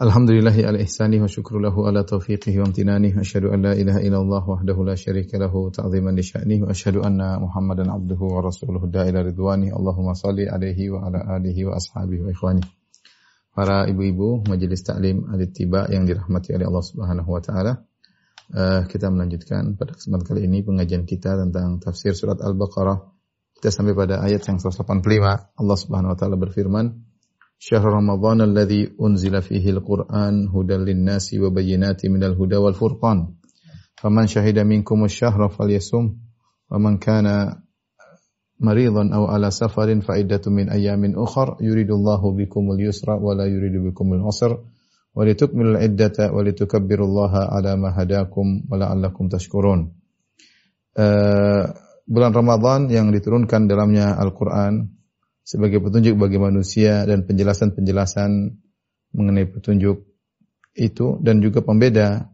Alhamdulillahi ala ihsani wa syukru lahu ala taufiqihi wa amtinani wa asyhadu an la ilaha illallah wahdahu la syarika lahu ta'ziman li sya'ni wa asyhadu anna Muhammadan abduhu wa rasuluhu da'ila ridwani Allahumma salli alaihi wa ala alihi wa ashabihi wa ikhwani. Para ibu-ibu majelis taklim al-ittiba yang dirahmati oleh Allah Subhanahu wa taala. Uh, kita melanjutkan pada kesempatan kali ini pengajian kita tentang tafsir surat Al-Baqarah. Kita sampai pada ayat yang 185. Allah Subhanahu wa taala berfirman, شهر رمضان الذي أنزل فيه القرآن هدى للناس وبينات من الهدى والفرقان. فمن شهد منكم الشهر فليصم ومن كان مريضا أو على سفر فعدة من أيام أخر يريد الله بكم اليسر ولا يريد بكم العسر. ولتكملوا العدة ولتكبروا الله على ما هداكم ولعلكم تشكرون. uh, bulan Ramadan yang diturunkan dalamnya Al-Quran sebagai petunjuk bagi manusia dan penjelasan-penjelasan mengenai petunjuk itu dan juga pembeda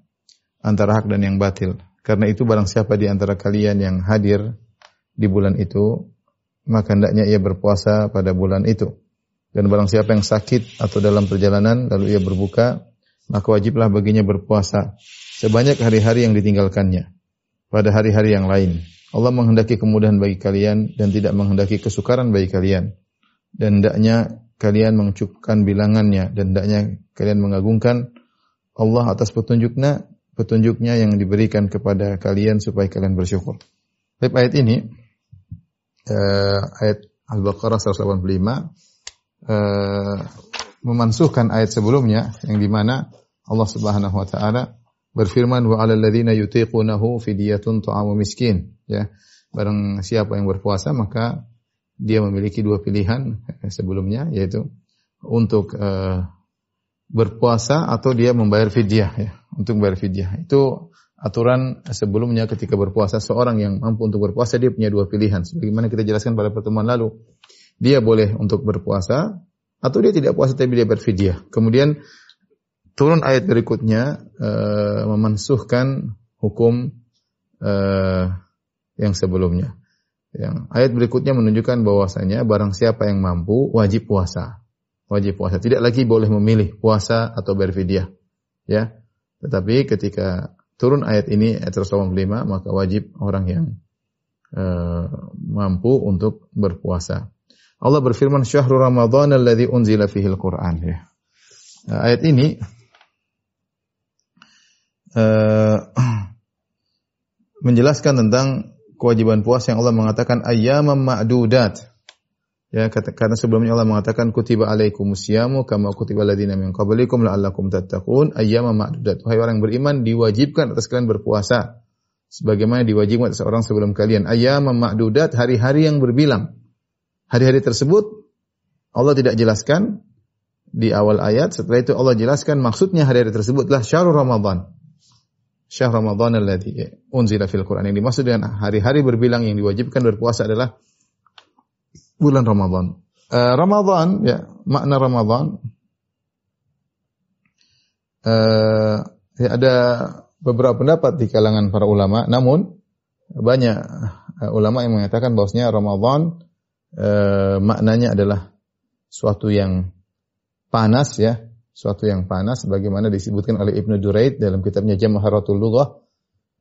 antara hak dan yang batil. Karena itu barang siapa di antara kalian yang hadir di bulan itu, maka hendaknya ia berpuasa pada bulan itu. Dan barang siapa yang sakit atau dalam perjalanan lalu ia berbuka, maka wajiblah baginya berpuasa sebanyak hari-hari yang ditinggalkannya pada hari-hari yang lain. Allah menghendaki kemudahan bagi kalian dan tidak menghendaki kesukaran bagi kalian dan hendaknya kalian mencukupkan bilangannya dan hendaknya kalian mengagungkan Allah atas petunjuknya petunjuknya yang diberikan kepada kalian supaya kalian bersyukur. Baik ayat ini uh, ayat Al-Baqarah 185 uh, memansuhkan ayat sebelumnya yang di mana Allah Subhanahu wa taala berfirman wa 'alal ladzina yutiqunahu fidyatun ta'amu miskin ya. Barang siapa yang berpuasa maka dia memiliki dua pilihan sebelumnya yaitu untuk uh, berpuasa atau dia membayar fidyah ya untuk membayar fidyah. Itu aturan sebelumnya ketika berpuasa seorang yang mampu untuk berpuasa dia punya dua pilihan. Sebagaimana kita jelaskan pada pertemuan lalu dia boleh untuk berpuasa atau dia tidak puasa tapi dia berfidyah kemudian turun ayat berikutnya uh, memansuhkan hukum uh, yang sebelumnya yang ayat berikutnya menunjukkan bahwasanya barang siapa yang mampu wajib puasa. Wajib puasa. Tidak lagi boleh memilih puasa atau berfidyah. Ya. Tetapi ketika turun ayat ini ayat 185 maka wajib orang yang uh, mampu untuk berpuasa. Allah berfirman syahrul ramadhan alladzi unzila al-Qur'an ya. Uh, ayat ini uh, menjelaskan tentang kewajiban puasa yang Allah mengatakan ayyamam ma'dudat. Ya, kata, karena sebelumnya Allah mengatakan kutiba alaikumusyamu kama kutiba alladziina min qablikum la'allakum tattaqun ayyamam ma'dudat. Wahai orang beriman diwajibkan atas kalian berpuasa sebagaimana diwajibkan atas orang sebelum kalian. Ayyamam ma'dudat hari-hari yang berbilang. Hari-hari tersebut Allah tidak jelaskan di awal ayat, setelah itu Allah jelaskan maksudnya hari-hari tersebutlah syahrul Ramadan syahr Ramadan alladzi unzila fil Quran. Yang dimaksud dengan hari-hari berbilang yang diwajibkan berpuasa adalah bulan Ramadan. Uh, Ramadan ya, makna Ramadan uh, ya ada beberapa pendapat di kalangan para ulama, namun banyak uh, ulama yang mengatakan bahwasanya Ramadan uh, maknanya adalah suatu yang panas ya, suatu yang panas bagaimana disebutkan oleh Ibnu Duraid dalam kitabnya Jamaharatul Lughah.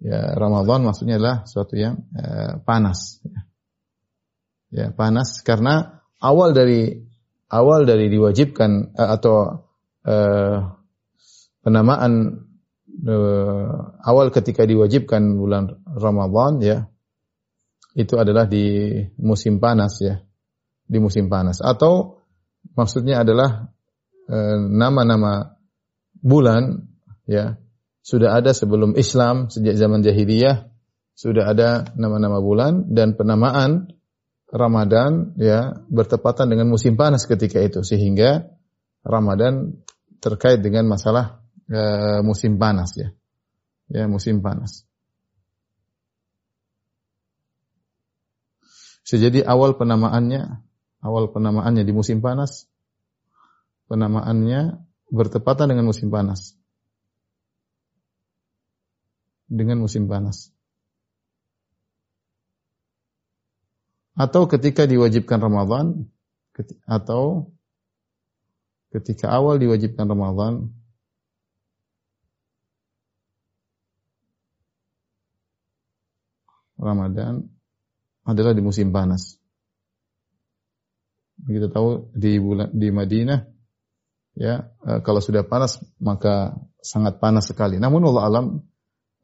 Ya Ramadan maksudnya adalah suatu yang uh, panas. Ya. ya panas karena awal dari awal dari diwajibkan uh, atau uh, penamaan uh, awal ketika diwajibkan bulan Ramadan ya itu adalah di musim panas ya. Di musim panas. Atau maksudnya adalah Eh, nama-nama bulan ya sudah ada sebelum Islam sejak zaman jahiliyah sudah ada nama-nama bulan dan penamaan Ramadan ya bertepatan dengan musim panas ketika itu sehingga Ramadan terkait dengan masalah e, musim panas ya ya musim panas. Bisa jadi awal penamaannya, awal penamaannya di musim panas, penamaannya bertepatan dengan musim panas. Dengan musim panas. Atau ketika diwajibkan Ramadan, atau ketika awal diwajibkan Ramadan, Ramadan adalah di musim panas. Kita tahu di bulan di Madinah ya e, kalau sudah panas maka sangat panas sekali. Namun Allah alam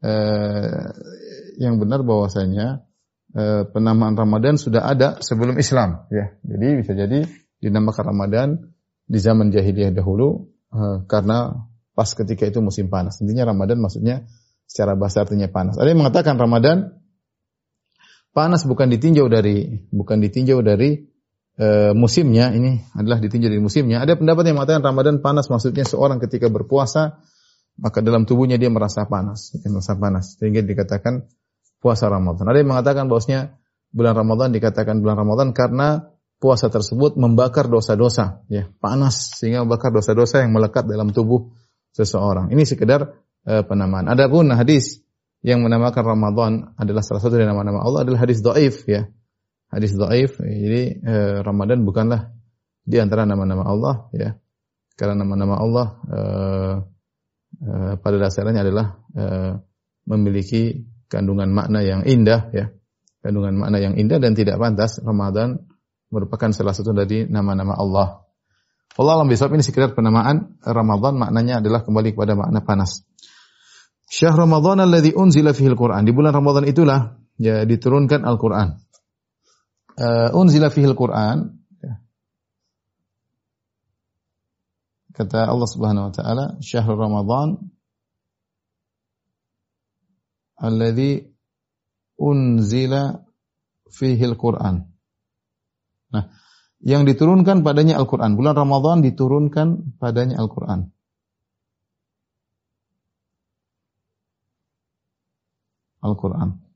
eh, yang benar bahwasanya eh, penamaan Ramadan sudah ada sebelum Islam ya. Jadi bisa jadi dinamakan Ramadan di zaman jahiliyah dahulu eh, karena pas ketika itu musim panas. Intinya Ramadan maksudnya secara bahasa artinya panas. Ada yang mengatakan Ramadan panas bukan ditinjau dari bukan ditinjau dari e, musimnya ini adalah ditinjau dari musimnya. Ada pendapat yang mengatakan Ramadan panas maksudnya seorang ketika berpuasa maka dalam tubuhnya dia merasa panas, dia merasa panas sehingga dikatakan puasa Ramadan. Ada yang mengatakan bahwasanya bulan Ramadan dikatakan bulan Ramadan karena puasa tersebut membakar dosa-dosa, ya, panas sehingga membakar dosa-dosa yang melekat dalam tubuh seseorang. Ini sekedar e, penamaan. Adapun hadis yang menamakan Ramadan adalah salah satu dari nama-nama Allah adalah hadis dhaif ya. Hadis dhaif. Jadi eh, Ramadan bukanlah di antara nama-nama Allah ya. Karena nama-nama Allah eh, eh, pada dasarnya adalah eh, memiliki kandungan makna yang indah ya. Kandungan makna yang indah dan tidak pantas Ramadan merupakan salah satu dari nama-nama Allah. Allah alam bisawab ini sekedar penamaan Ramadan maknanya adalah kembali kepada makna panas. Syahr Ramadan alladhi unzila fihi al-Quran. Di bulan Ramadan itulah ya diturunkan Al-Quran. Uh, unzila fihi al-Quran. Ya. Kata Allah Subhanahu wa taala, syahr Ramadan alladhi unzila fihi al-Quran. Nah, yang diturunkan padanya Al-Quran. Bulan Ramadan diturunkan padanya Al-Quran. Al-Quran.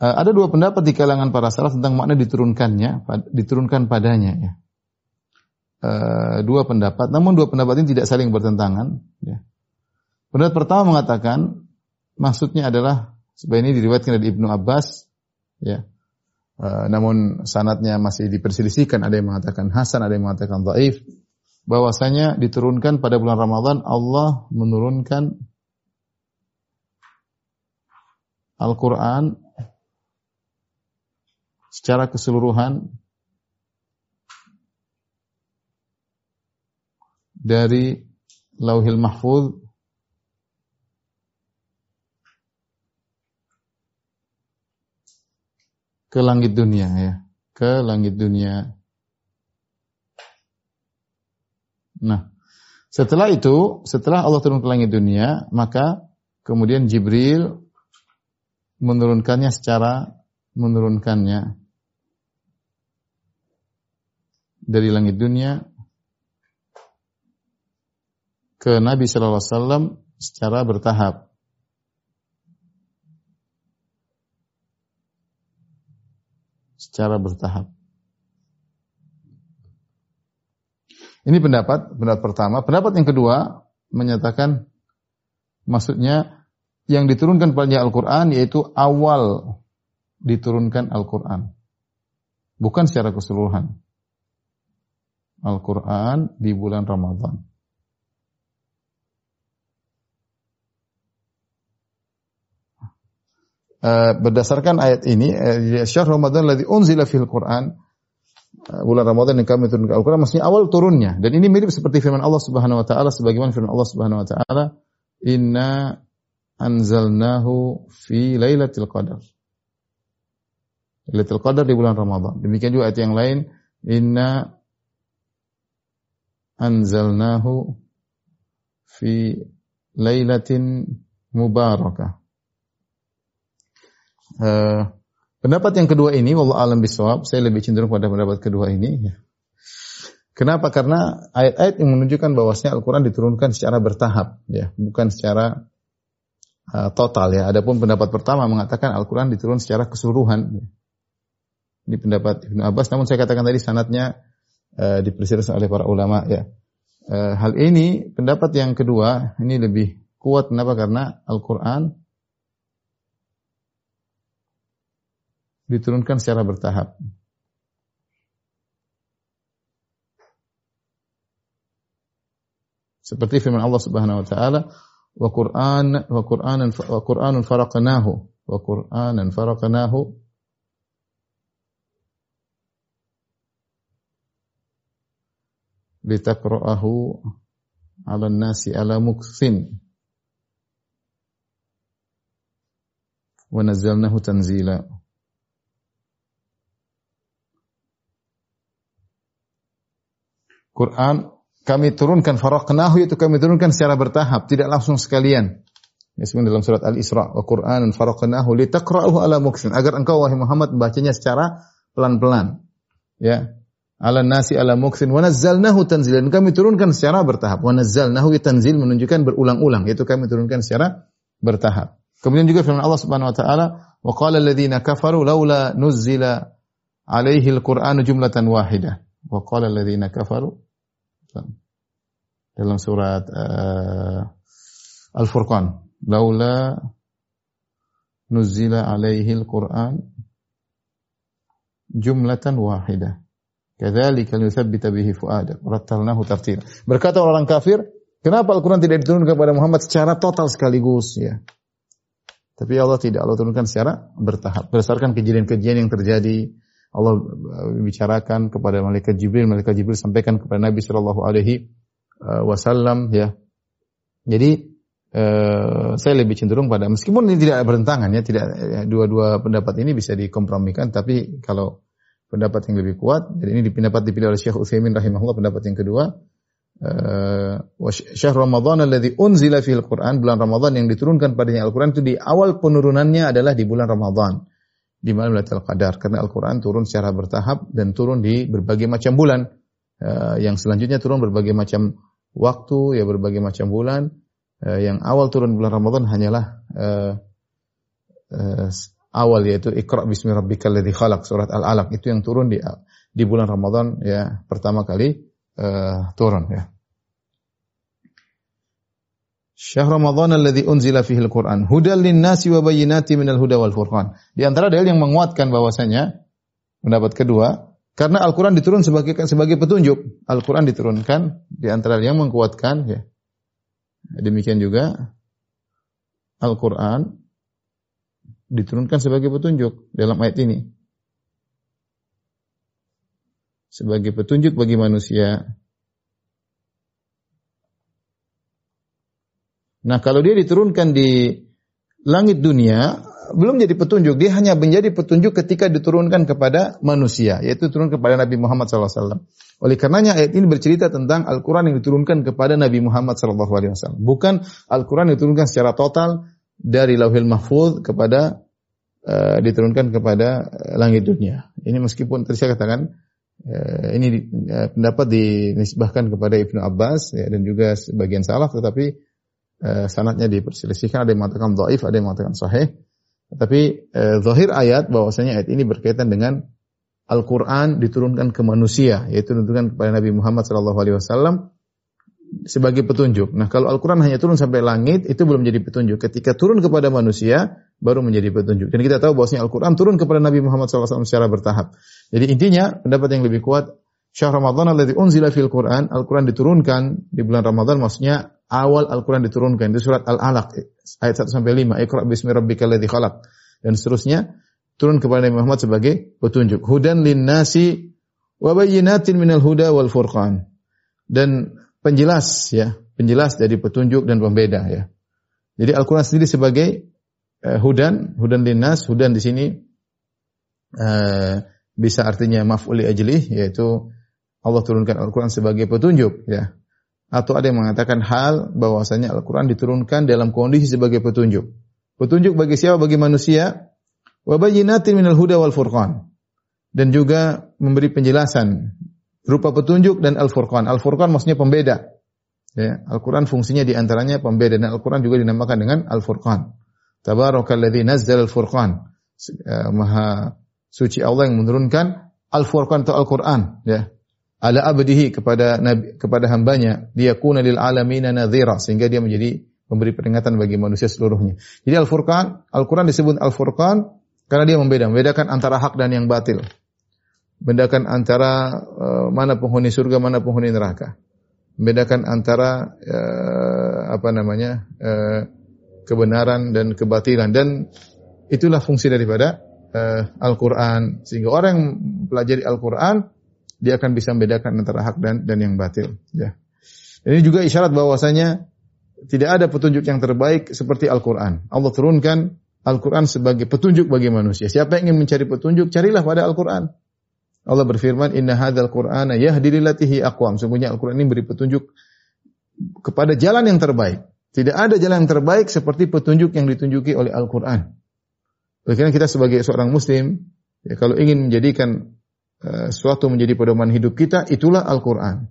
Uh, ada dua pendapat di kalangan para salaf tentang makna diturunkannya, diturunkan padanya. Ya. Uh, dua pendapat, namun dua pendapat ini tidak saling bertentangan. Ya. Pendapat pertama mengatakan maksudnya adalah sebenarnya ini diriwayatkan dari Ibnu Abbas, ya. Uh, namun sanatnya masih diperselisihkan. Ada yang mengatakan Hasan, ada yang mengatakan Dhaif. Bahwasanya diturunkan pada bulan Ramadan Allah menurunkan Al-Quran secara keseluruhan dari Lauhil Mahfuz ke langit dunia ya, ke langit dunia. Nah, setelah itu, setelah Allah turun ke langit dunia, maka kemudian Jibril menurunkannya secara menurunkannya dari langit dunia ke Nabi Shallallahu Alaihi Wasallam secara bertahap. Secara bertahap. Ini pendapat, pendapat pertama. Pendapat yang kedua menyatakan maksudnya yang diturunkan pada Al-Quran yaitu awal diturunkan Al-Quran. Bukan secara keseluruhan. Al-Quran di bulan Ramadan. Uh, berdasarkan ayat ini, uh, syahr Ramadan ladzi unzila fil Quran, uh, bulan Ramadan yang kami turunkan Al-Quran, maksudnya awal turunnya. Dan ini mirip seperti firman Allah Subhanahu wa taala sebagaimana firman Allah Subhanahu wa taala, "Inna anzalnahu fi lailatul qadar. Lailatul qadar di bulan Ramadan. Demikian juga ayat yang lain, inna anzalnahu fi lailatin mubarakah. Uh, pendapat yang kedua ini, wallah alam bisawab, saya lebih cenderung pada pendapat kedua ini. Kenapa? Karena ayat-ayat yang menunjukkan bahwasanya Al-Quran diturunkan secara bertahap, ya, bukan secara uh, total ya. Adapun pendapat pertama mengatakan Al-Quran diturun secara keseluruhan. Ya. Ini pendapat Ibnu Abbas. Namun saya katakan tadi sanatnya uh, oleh para ulama ya. Uh, hal ini pendapat yang kedua ini lebih kuat kenapa? Karena Al-Qur'an diturunkan secara bertahap. Seperti firman Allah Subhanahu wa taala, "Wa Qur'an wa Qur'anan wa Qur'anun faraqnahu wa Qur'anan faraqnahu litaqra'ahu 'ala nasi 'ala mukthin wa nazzalnahu tanzila. Quran kami turunkan faraqnahu itu kami turunkan secara bertahap tidak langsung sekalian. Ya, dalam surat Al-Isra wa Qur'anan faraqnahu litaqra'ahu 'ala mukthin agar engkau wahai Muhammad membacanya secara pelan-pelan. Ya ala nasi ala muksin. Wa nazzalnahu tanzilan kami turunkan secara bertahap. Wa nazzalnahu tanzil menunjukkan berulang-ulang. Yaitu kami turunkan secara bertahap. Kemudian juga firman Allah Subhanahu wa taala wa qala alladziina kafaru laula nuzzila alaihi al-qur'anu jumlatan wahidah. Wa qala alladziina kafaru dalam surat uh, Al-Furqan laula nuzzila alaihi al-qur'an jumlatan wahidah Kadzalika linutsabbita bihi fuadak. Rattalnahu tartila. Berkata orang kafir, kenapa Al-Qur'an tidak diturunkan kepada Muhammad secara total sekaligus ya? Tapi Allah tidak, Allah turunkan secara bertahap. Berdasarkan kejadian-kejadian yang terjadi, Allah uh, bicarakan kepada malaikat Jibril, malaikat Jibril sampaikan kepada Nabi Shallallahu alaihi uh, wasallam ya. Jadi uh, saya lebih cenderung pada meskipun ini tidak bertentangan ya, tidak ya, dua-dua pendapat ini bisa dikompromikan tapi kalau pendapat yang lebih kuat. Jadi ini pendapat dipilih oleh Syekh Utsaimin rahimahullah pendapat yang kedua. Uh, syahr Ramadan alladzi unzila fil Quran bulan Ramadan yang diturunkan padanya Al-Qur'an itu di awal penurunannya adalah di bulan Ramadan di malam Lailatul Qadar karena Al-Qur'an turun secara bertahap dan turun di berbagai macam bulan uh, yang selanjutnya turun berbagai macam waktu ya berbagai macam bulan uh, yang awal turun bulan Ramadan hanyalah uh, uh, awal yaitu Iqra bismi rabbikal ladzi khalaq surat Al-Alaq itu yang turun di di bulan Ramadan ya pertama kali uh, turun ya. Syahr Ramadan alladzi unzila fihi al-Qur'an hudal lin-nasi wa bayyinati minal huda wal furqan. Di antara dalil yang menguatkan bahwasanya pendapat kedua karena Al-Qur'an diturun sebagai sebagai petunjuk. Al-Qur'an diturunkan di antara yang menguatkan ya. Demikian juga Al-Qur'an diturunkan sebagai petunjuk dalam ayat ini. Sebagai petunjuk bagi manusia. Nah, kalau dia diturunkan di langit dunia, belum jadi petunjuk. Dia hanya menjadi petunjuk ketika diturunkan kepada manusia, yaitu turun kepada Nabi Muhammad SAW. Oleh karenanya ayat ini bercerita tentang Al-Quran yang diturunkan kepada Nabi Muhammad SAW. Bukan Al-Quran yang diturunkan secara total dari Lauhil Mahfuz kepada uh, diturunkan kepada uh, langit dunia. Ini meskipun tadi saya katakan uh, ini uh, pendapat dinisbahkan kepada Ibnu Abbas ya, dan juga sebagian salaf tetapi uh, sanatnya diperselisihkan ada yang mengatakan dhaif, ada yang mengatakan sahih. Tetapi uh, zahir ayat bahwasanya ayat ini berkaitan dengan Al-Quran diturunkan ke manusia, yaitu diturunkan kepada Nabi Muhammad SAW sebagai petunjuk. Nah, kalau Al-Quran hanya turun sampai langit, itu belum menjadi petunjuk. Ketika turun kepada manusia, baru menjadi petunjuk. Dan kita tahu bahwasanya Al-Quran turun kepada Nabi Muhammad SAW secara bertahap. Jadi intinya, pendapat yang lebih kuat, Syahr Ramadan alladhi unzila fil Quran, Al-Quran diturunkan di bulan Ramadan, maksudnya awal Al-Quran diturunkan. Itu surat Al-Alaq, ayat 1 sampai 5. Iqra bismi rabbikal ladzi khalaq. Dan seterusnya, turun kepada Nabi Muhammad sebagai petunjuk. Hudan lin nasi wa bayyinatin minal huda wal furqan. Dan penjelas ya, penjelas dari petunjuk dan pembeda ya. Jadi Al-Qur'an sendiri sebagai uh, hudan, hudan linnas, hudan di sini uh, bisa artinya maf'ul ajli yaitu Allah turunkan Al-Qur'an sebagai petunjuk ya. Atau ada yang mengatakan hal bahwasanya Al-Qur'an diturunkan dalam kondisi sebagai petunjuk. Petunjuk bagi siapa? Bagi manusia. Wa bayyinatin minal huda wal furqan. Dan juga memberi penjelasan berupa petunjuk dan Al-Furqan. Al-Furqan maksudnya pembeda. Ya, Al-Quran fungsinya di antaranya pembeda dan Al-Quran juga dinamakan dengan Al-Furqan. Tabarakalladzi nazzal Al-Furqan. Uh, maha suci Allah yang menurunkan Al-Furqan atau Al-Qur'an ya ala abdihi kepada nabi kepada hambanya dia kuna lil alamin nadhira sehingga dia menjadi memberi peringatan bagi manusia seluruhnya. Jadi Al-Furqan, Al-Qur'an disebut Al-Furqan karena dia membeda, membedakan antara hak dan yang batil. Membedakan antara uh, mana penghuni surga, mana penghuni neraka. Membedakan antara uh, apa namanya? Uh, kebenaran dan kebatilan dan itulah fungsi daripada uh, Al-Qur'an sehingga orang yang pelajari Al-Qur'an dia akan bisa membedakan antara hak dan dan yang batil ya. Ini juga isyarat bahwasanya tidak ada petunjuk yang terbaik seperti Al-Qur'an. Allah turunkan Al-Quran sebagai petunjuk bagi manusia. Siapa yang ingin mencari petunjuk, carilah pada Al-Quran. Allah berfirman, Inna hadzal Qur'ana yahdi lillatihi aqwam. Sungguhnya Al-Quran ini beri petunjuk kepada jalan yang terbaik. Tidak ada jalan yang terbaik seperti petunjuk yang ditunjuki oleh Al-Quran. Karena kita sebagai seorang Muslim, ya, kalau ingin menjadikan uh, suatu menjadi pedoman hidup kita, itulah Al-Quran.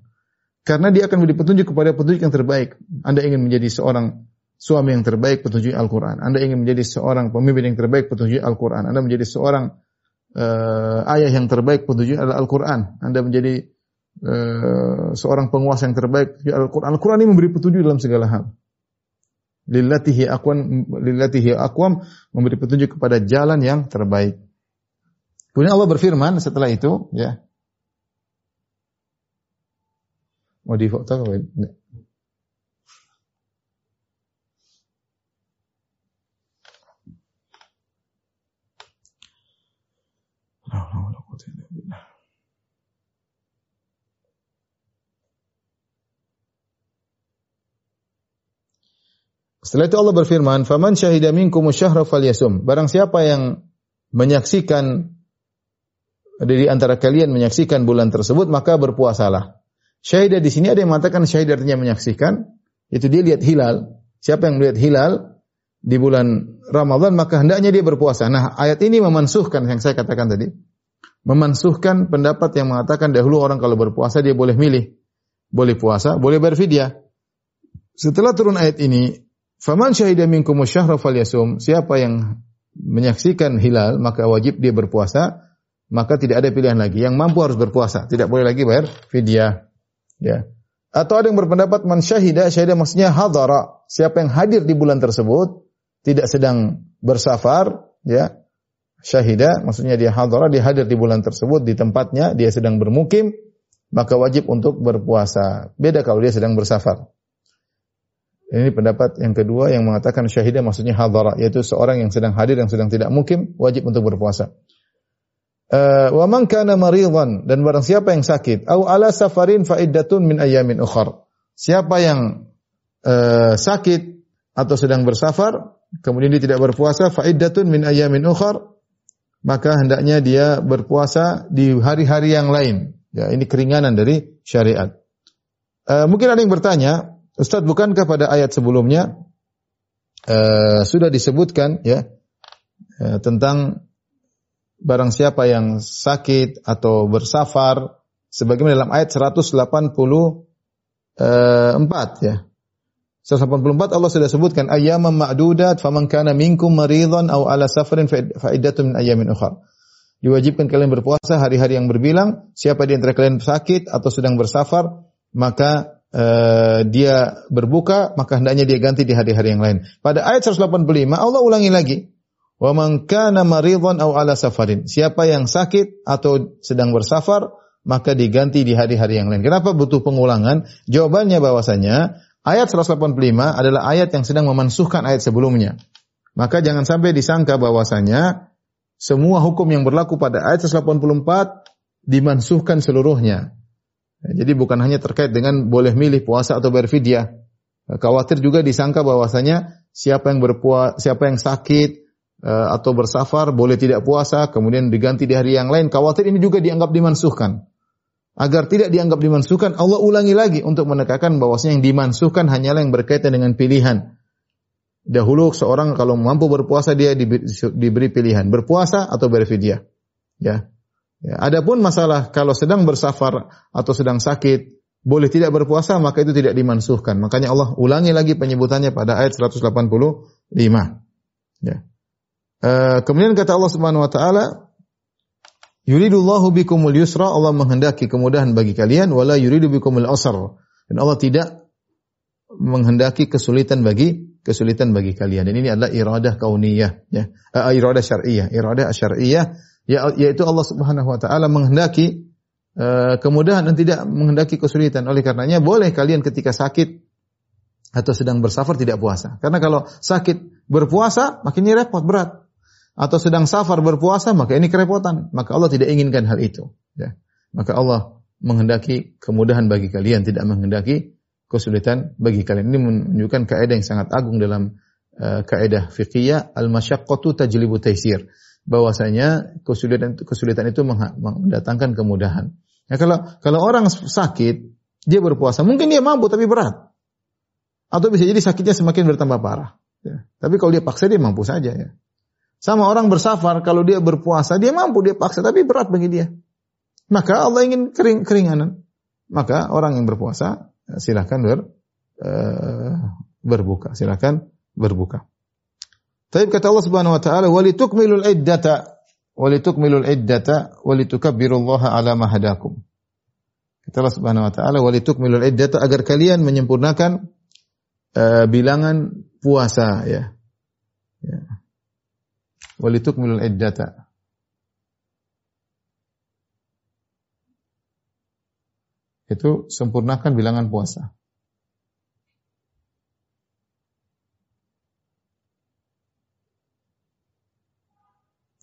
Karena dia akan beri petunjuk kepada petunjuk yang terbaik. Anda ingin menjadi seorang suami yang terbaik petunjuk Al-Quran. Anda ingin menjadi seorang pemimpin yang terbaik petunjuk Al-Quran. Anda menjadi seorang uh, ayah yang terbaik petunjuk Al-Quran. Anda menjadi uh, seorang penguasa yang terbaik Al-Quran. Al-Quran ini memberi petunjuk dalam segala hal. Lillatihi akwam, lillatihi akwam memberi petunjuk kepada jalan yang terbaik. Kemudian Allah berfirman setelah itu, ya. Mau di foto Setelah itu Allah berfirman, "Faman syahida minkum syahra falyasum." Barang siapa yang menyaksikan dari antara kalian menyaksikan bulan tersebut, maka berpuasalah. Syahida di sini ada yang mengatakan syahid artinya menyaksikan, itu dia lihat hilal. Siapa yang melihat hilal di bulan Ramadan maka hendaknya dia berpuasa. Nah, ayat ini memansuhkan yang saya katakan tadi. Memansuhkan pendapat yang mengatakan dahulu orang kalau berpuasa dia boleh milih. Boleh puasa, boleh berfidyah. Setelah turun ayat ini, Faman syahida minkum syahra falyasum. Siapa yang menyaksikan hilal maka wajib dia berpuasa, maka tidak ada pilihan lagi. Yang mampu harus berpuasa, tidak boleh lagi bayar fidyah. Ya. Atau ada yang berpendapat man syahida, syahida maksudnya hadara. Siapa yang hadir di bulan tersebut tidak sedang bersafar, ya. Syahida maksudnya dia hadara, dia hadir di bulan tersebut di tempatnya, dia sedang bermukim, maka wajib untuk berpuasa. Beda kalau dia sedang bersafar. Ini pendapat yang kedua yang mengatakan syahidah maksudnya hadara, yaitu seorang yang sedang hadir yang sedang tidak mungkin wajib untuk berpuasa. Uh, wa man kana maridan dan barang siapa yang sakit au ala safarin fa iddatun min ayamin ukhar. Siapa yang uh, sakit atau sedang bersafar kemudian dia tidak berpuasa fa iddatun min ayamin ukhar maka hendaknya dia berpuasa di hari-hari yang lain. Ya, ini keringanan dari syariat. Uh, mungkin ada yang bertanya, Ustaz, bukankah pada ayat sebelumnya uh, sudah disebutkan ya uh, tentang barang siapa yang sakit atau bersafar sebagaimana dalam ayat 184 ya. 184 Allah sudah sebutkan ayyaman ma'dudat faman kana minkum maridan aw ala safarin fa min ayyamin ukhra. Diwajibkan kalian berpuasa hari-hari yang berbilang, siapa di antara kalian sakit atau sedang bersafar, maka uh, dia berbuka, maka hendaknya dia ganti di hari-hari yang lain. Pada ayat 185 Allah ulangi lagi. Wa man kana maridan aw ala safarin. Siapa yang sakit atau sedang bersafar, maka diganti di hari-hari yang lain. Kenapa butuh pengulangan? Jawabannya bahwasanya ayat 185 adalah ayat yang sedang memansuhkan ayat sebelumnya. Maka jangan sampai disangka bahwasanya semua hukum yang berlaku pada ayat 184 dimansuhkan seluruhnya. Ya, jadi bukan hanya terkait dengan boleh milih puasa atau berfidyah. Khawatir juga disangka bahwasanya siapa yang berpuasa, siapa yang sakit eh, atau bersafar boleh tidak puasa, kemudian diganti di hari yang lain. Khawatir ini juga dianggap dimansuhkan. Agar tidak dianggap dimansuhkan, Allah ulangi lagi untuk menekankan bahwasanya yang dimansuhkan hanyalah yang berkaitan dengan pilihan. Dahulu seorang kalau mampu berpuasa dia diberi pilihan berpuasa atau berfidyah. Ya, Ya, adapun masalah kalau sedang bersafar atau sedang sakit boleh tidak berpuasa maka itu tidak dimansuhkan. Makanya Allah ulangi lagi penyebutannya pada ayat 185. Ya. E, kemudian kata Allah Subhanahu wa taala Yuridullahu bikumul yusra, Allah menghendaki kemudahan bagi kalian, wala yuridu bikumul usra. Dan Allah tidak menghendaki kesulitan bagi kesulitan bagi kalian. Dan ini adalah iradah kauniyah, ya. Uh, iradah syar'iyah, iradah syar'iyah ya, yaitu Allah Subhanahu wa taala menghendaki uh, kemudahan dan tidak menghendaki kesulitan. Oleh karenanya boleh kalian ketika sakit atau sedang bersafar tidak puasa. Karena kalau sakit berpuasa makin repot berat atau sedang safar berpuasa, maka ini kerepotan. Maka Allah tidak inginkan hal itu. Ya. Maka Allah menghendaki kemudahan bagi kalian, tidak menghendaki kesulitan bagi kalian. Ini menunjukkan kaidah yang sangat agung dalam uh, kaidah fikih al-masyaqqatu tajlibu taisir. Bahwasanya kesulitan kesulitan itu mendatangkan kemudahan. Ya, kalau kalau orang sakit, dia berpuasa, mungkin dia mampu tapi berat. Atau bisa jadi sakitnya semakin bertambah parah. Ya. Tapi kalau dia paksa dia mampu saja ya. Sama orang bersafar, kalau dia berpuasa, dia mampu, dia paksa, tapi berat bagi dia. Maka Allah ingin kering, keringanan. Maka orang yang berpuasa, silahkan ber, uh, berbuka. Silahkan berbuka. Tapi kata Allah Subhanahu wa taala, "Walitukmilul iddata walitukmilul iddata walitukabbirullaha ala ma hadakum." Kata Allah Subhanahu wa taala, "Walitukmilul iddata" agar kalian menyempurnakan uh, bilangan puasa ya. ya walitukmilul iddata. Itu sempurnakan bilangan puasa.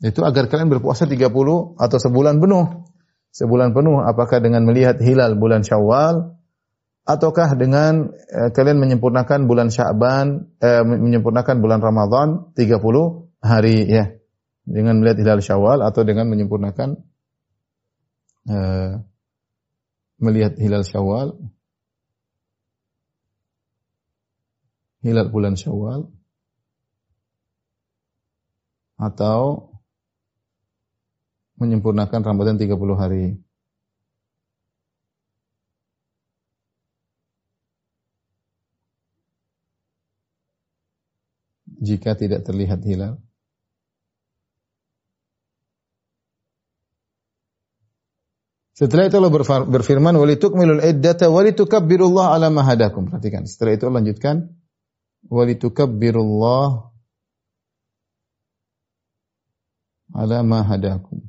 Itu agar kalian berpuasa 30 atau sebulan penuh. Sebulan penuh apakah dengan melihat hilal bulan Syawal ataukah dengan eh, kalian menyempurnakan bulan Sya'ban eh, menyempurnakan bulan Ramadan 30 hari ya. Dengan melihat hilal Syawal atau dengan menyempurnakan uh, melihat hilal Syawal. Hilal bulan Syawal. Atau menyempurnakan Ramadan 30 hari. Jika tidak terlihat hilal Setelah itu Allah berfirman, "Walitukmilul iddata walitukabbirullah ala ma hadakum." Perhatikan. Setelah itu Allah lanjutkan, "Walitukabbirullah ala ma hadakum."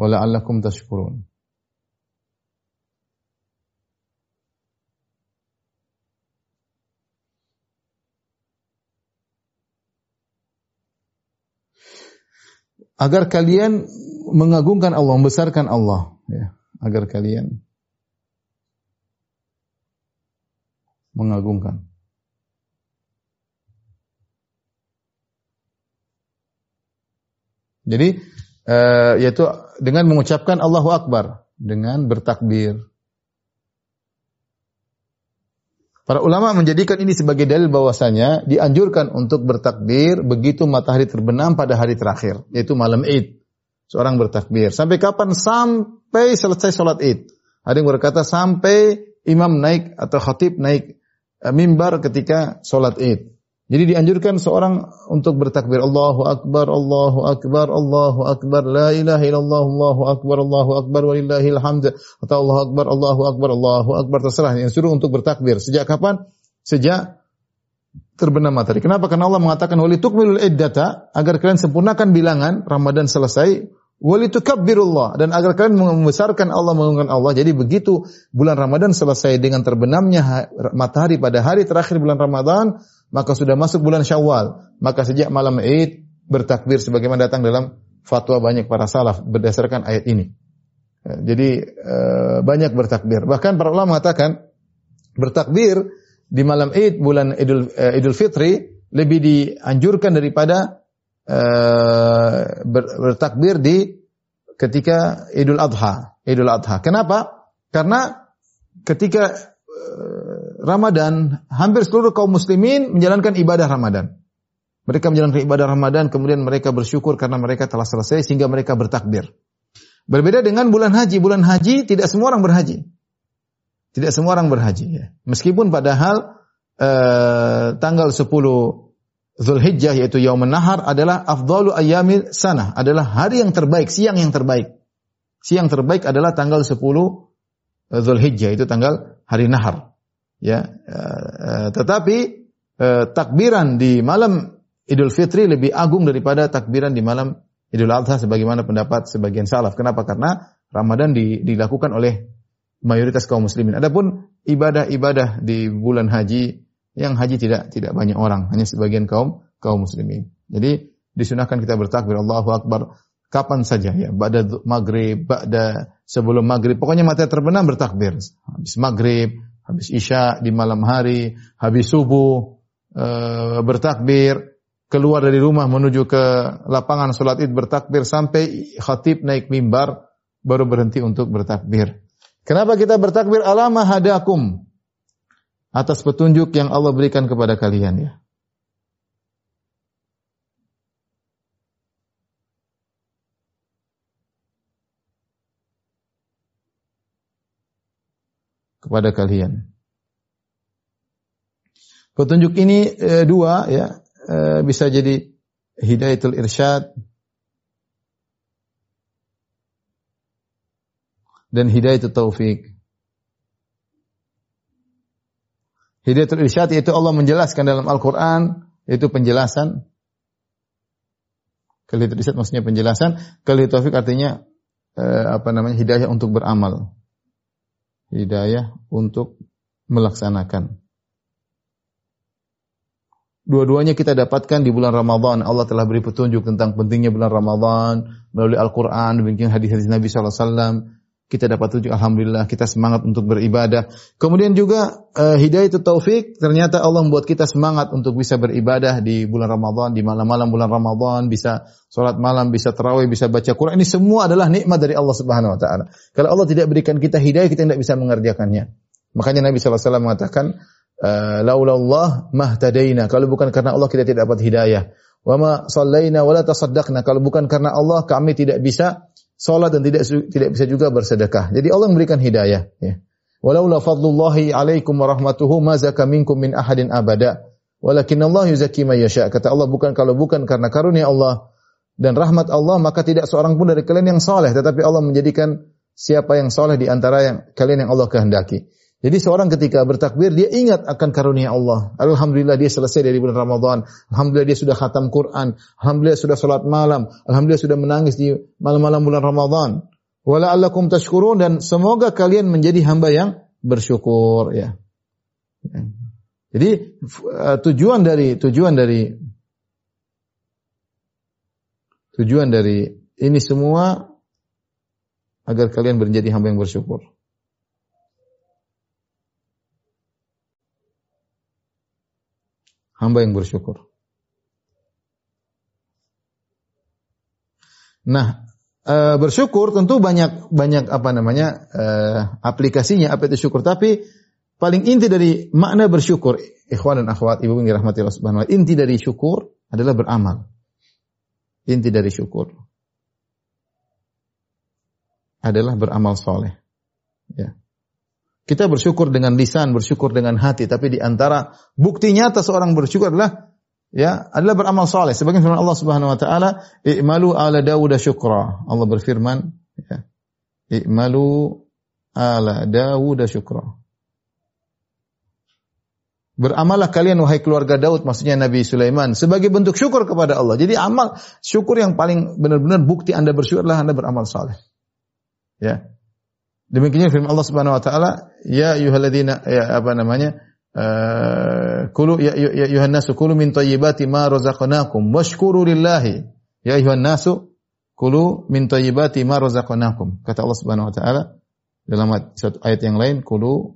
Wa la'allakum tashkurun. Agar kalian mengagungkan Allah, membesarkan Allah, ya, agar kalian mengagungkan. Jadi uh, yaitu dengan mengucapkan Allahu Akbar, dengan bertakbir. Para ulama menjadikan ini sebagai dalil bahwasanya dianjurkan untuk bertakbir begitu matahari terbenam pada hari terakhir, yaitu malam Id seorang bertakbir. Sampai kapan? Sampai selesai sholat id. Ada yang berkata sampai imam naik atau khatib naik uh, mimbar ketika sholat id. Jadi dianjurkan seorang untuk bertakbir Allahu Akbar, Allahu Akbar, Allahu Akbar, La ilaha illallah, Allahu Akbar, Allahu Akbar, walillahil hamd, atau Allahu Akbar, Allahu Akbar, Allahu Akbar, terserah. Yang suruh untuk bertakbir. Sejak kapan? Sejak terbenam matahari. Kenapa? Karena Allah mengatakan wali tukmilul iddata agar kalian sempurnakan bilangan Ramadan selesai walitukabbirullah dan agar kalian membesarkan Allah mengagungkan Allah. Jadi begitu bulan Ramadan selesai dengan terbenamnya matahari pada hari terakhir bulan Ramadan, maka sudah masuk bulan Syawal. Maka sejak malam Id bertakbir sebagaimana datang dalam fatwa banyak para salaf berdasarkan ayat ini. Ya, jadi eh, banyak bertakbir. Bahkan para ulama mengatakan bertakbir di malam Id bulan Idul eh, Idul Fitri lebih dianjurkan daripada uh, bertakbir di ketika Idul Adha. Idul Adha. Kenapa? Karena ketika Ramadan, hampir seluruh kaum muslimin menjalankan ibadah Ramadan. Mereka menjalankan ibadah Ramadan, kemudian mereka bersyukur karena mereka telah selesai sehingga mereka bertakbir. Berbeda dengan bulan haji. Bulan haji tidak semua orang berhaji. Tidak semua orang berhaji. Ya. Meskipun padahal uh, tanggal 10 Zulhijjah yaitu Yaumun Nahar adalah afdalu ayyamil sanah, adalah hari yang terbaik, siang yang terbaik. Siang terbaik adalah tanggal 10 eh, Zulhijjah itu tanggal hari Nahar. Ya, uh, tetapi uh, takbiran di malam Idul Fitri lebih agung daripada takbiran di malam Idul Adha sebagaimana pendapat sebagian salaf. Kenapa? Karena Ramadan di, dilakukan oleh mayoritas kaum muslimin. Adapun ibadah-ibadah di bulan haji yang haji tidak tidak banyak orang, hanya sebagian kaum kaum muslimin. Jadi disunahkan kita bertakbir Allahu Akbar kapan saja ya, pada maghrib, pada sebelum maghrib, pokoknya mata terbenam bertakbir. Habis maghrib, habis isya di malam hari, habis subuh e, bertakbir, keluar dari rumah menuju ke lapangan sholat id bertakbir sampai khatib naik mimbar baru berhenti untuk bertakbir. Kenapa kita bertakbir? Alama hadakum atas petunjuk yang Allah berikan kepada kalian ya. Kepada kalian. Petunjuk ini e, dua ya, e, bisa jadi hidayatul irsyad dan hidayatul taufik. Hidayatul irsyad yaitu Allah menjelaskan dalam Al-Qur'an itu penjelasan. Kalau irsyad maksudnya penjelasan, kalau taufik artinya eh, apa namanya? hidayah untuk beramal. Hidayah untuk melaksanakan. Dua-duanya kita dapatkan di bulan Ramadan. Allah telah beri petunjuk tentang pentingnya bulan Ramadan melalui Al-Quran, hadis-hadis Nabi SAW kita dapat tunjuk alhamdulillah kita semangat untuk beribadah. Kemudian juga uh, hidayah itu taufik, ternyata Allah membuat kita semangat untuk bisa beribadah di bulan Ramadan, di malam-malam bulan Ramadan, bisa sholat malam, bisa terawih, bisa baca Quran. Ini semua adalah nikmat dari Allah Subhanahu wa taala. Kalau Allah tidak berikan kita hidayah, kita tidak bisa mengerjakannya. Makanya Nabi SAW mengatakan, uh, laulallah mahtadaina. Kalau bukan karena Allah kita tidak dapat hidayah. Wa ma sallaina wa la tasaddaqna. Kalau bukan karena Allah kami tidak bisa salat dan tidak tidak bisa juga bersedekah. Jadi Allah memberikan hidayah ya. Walaula fadlullahi alaikum wa rahmatuhu ma zaka minkum min ahadin abada. Walakin Allah yuzakki may yasha. Kata Allah bukan kalau bukan karena karunia Allah dan rahmat Allah maka tidak seorang pun dari kalian yang saleh tetapi Allah menjadikan siapa yang saleh di antara yang kalian yang Allah kehendaki. Jadi seorang ketika bertakbir dia ingat akan karunia Allah. Alhamdulillah dia selesai dari bulan Ramadan. Alhamdulillah dia sudah khatam Quran. Alhamdulillah sudah salat malam. Alhamdulillah sudah menangis di malam-malam bulan Ramadan. Wala tashkurun dan semoga kalian menjadi hamba yang bersyukur ya. Jadi uh, tujuan dari tujuan dari tujuan dari ini semua agar kalian menjadi hamba yang bersyukur. Hamba yang bersyukur. Nah, e, bersyukur tentu banyak banyak apa namanya e, aplikasinya apa itu syukur. Tapi paling inti dari makna bersyukur, ikhwan dan akhwat, ibu yang rahmati Allah subhanahu wa inti dari syukur adalah beramal. Inti dari syukur adalah beramal soleh. Ya. Kita bersyukur dengan lisan, bersyukur dengan hati, tapi di antara bukti nyata seorang bersyukur adalah ya adalah beramal saleh. Sebagian firman Allah Subhanahu wa taala, "I'malu ala Dawud syukra." Allah berfirman, ya. "I'malu ala Dawud syukra." Beramallah kalian wahai keluarga Daud, maksudnya Nabi Sulaiman, sebagai bentuk syukur kepada Allah. Jadi amal syukur yang paling benar-benar bukti Anda bersyukur adalah Anda beramal saleh. Ya. Demikian firman Allah Subhanahu wa taala, ya ayyuhalladzina ya apa namanya? Uh, kulu ya, ya, ya ayuhan nasu kulu min thayyibati ma razaqnakum washkuru lillahi. Ya ayuhan nasu kulu min thayyibati ma razaqnakum. Kata Allah Subhanahu wa taala dalam satu ayat yang lain, kulu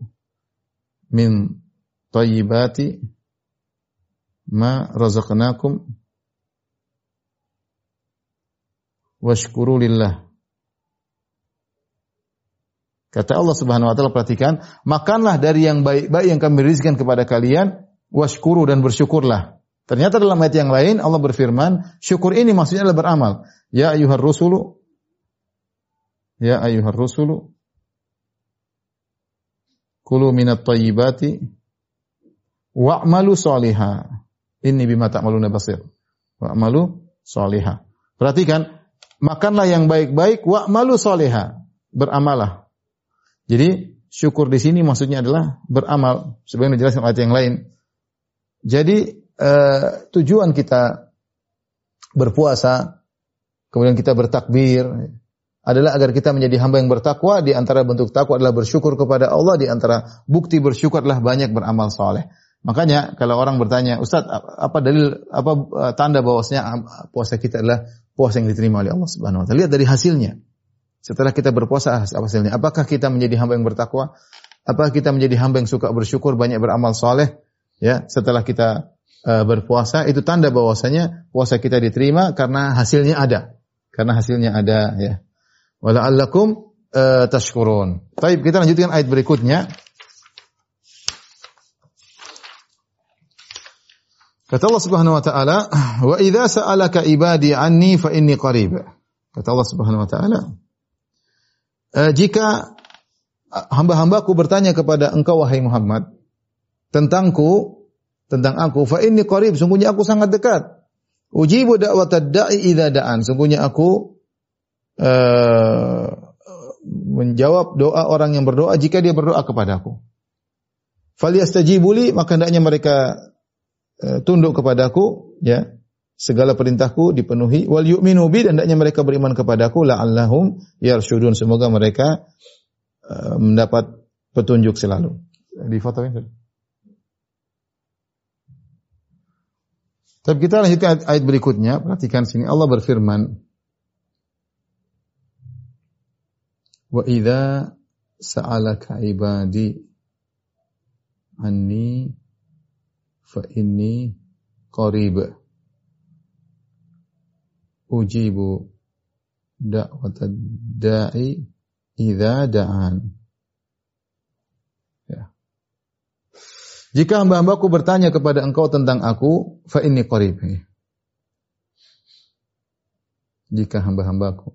min thayyibati ma razaqnakum washkuru lillahi. Kata Allah Subhanahu wa taala perhatikan, makanlah dari yang baik-baik yang kami rizkan kepada kalian, washkuru dan bersyukurlah. Ternyata dalam ayat yang lain Allah berfirman, syukur ini maksudnya adalah beramal. Ya ayuhar rusulu Ya ayuhar rusulu Kulu minat tayyibati wa'malu salihah. Inni bima ta'maluna basir. Wa'malu solihah. Perhatikan, makanlah yang baik-baik, wa'malu solihah. Beramalah. Jadi, syukur di sini maksudnya adalah beramal. Sebenarnya dijelaskan ayat yang lain. Jadi, uh, tujuan kita berpuasa, kemudian kita bertakbir, adalah agar kita menjadi hamba yang bertakwa. Di antara bentuk takwa adalah bersyukur kepada Allah. Di antara bukti bersyukur adalah banyak beramal soleh. Makanya kalau orang bertanya, Ustaz, apa dalil, apa eh, tanda bahwasanya puasa kita adalah puasa yang diterima oleh Allah Subhanahu Wa Taala? Lihat dari hasilnya. Setelah kita berpuasa, apa hasilnya? Apakah kita menjadi hamba yang bertakwa? Apakah kita menjadi hamba yang suka bersyukur, banyak beramal soleh? Ya, setelah kita uh, berpuasa, itu tanda bahwasanya puasa kita diterima karena hasilnya ada. Karena hasilnya ada, ya. Wala'allakum uh, tashkurun. Baik, kita lanjutkan ayat berikutnya. Kata Allah Subhanahu wa taala, "Wa idza sa'alaka ibadi anni fa inni qarib." Kata Allah Subhanahu wa taala, e, jika hamba-hambaku bertanya kepada engkau wahai Muhammad tentangku, tentang aku, fa inni qarib, sungguhnya aku sangat dekat. Ujibu da'watad da'i idza da'an. Sungguhnya aku uh, menjawab doa orang yang berdoa jika dia berdoa kepadaku. Faliyastajibuli maka hendaknya mereka uh, tunduk kepadaku ya segala perintahku dipenuhi wal yu'minu bi dan hendaknya mereka beriman kepadaku la'allahum yarsyudun semoga mereka uh, mendapat petunjuk selalu. Di foto ini. Tapi kita lanjutkan ayat berikutnya. Perhatikan sini Allah berfirman, Wa idza sa'alaka ibadi anni fa inni qarib ujibu da'watad da'i idza da'an ya. Jika hamba-hambaku bertanya kepada engkau tentang aku fa inni qarib. Jika hamba-hambaku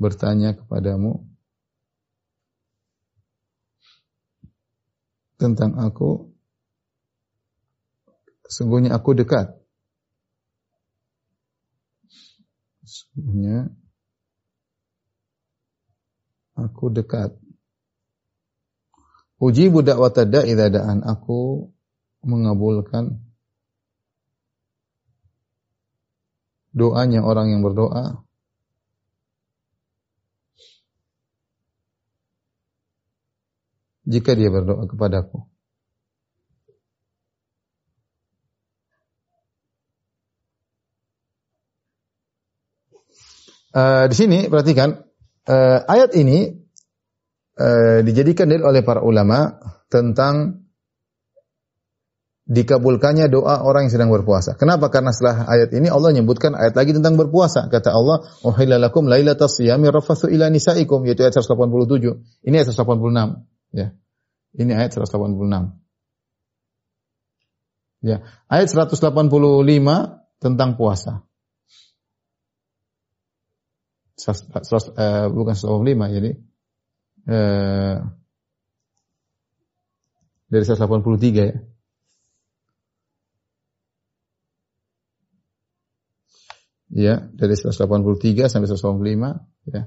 bertanya kepadamu tentang aku, sungguhnya aku dekat. Sungguhnya aku dekat. Ujibu da'wata da'i da'an aku mengabulkan doanya orang yang berdoa jika dia berdoa kepadaku. Uh, di sini perhatikan uh, ayat ini uh, dijadikan dalil oleh para ulama tentang dikabulkannya doa orang yang sedang berpuasa. Kenapa? Karena setelah ayat ini Allah menyebutkan ayat lagi tentang berpuasa. Kata Allah, "Uhilla lakum lailatas siyami rafathu ila nisaikum," yaitu ayat 187. Ini ayat 186, ya. Ini ayat 186. Ya, ayat 185 tentang puasa. Eh, bukan 185 jadi eh, dari 183 ya. Ya, dari 183 sampai 185 ya.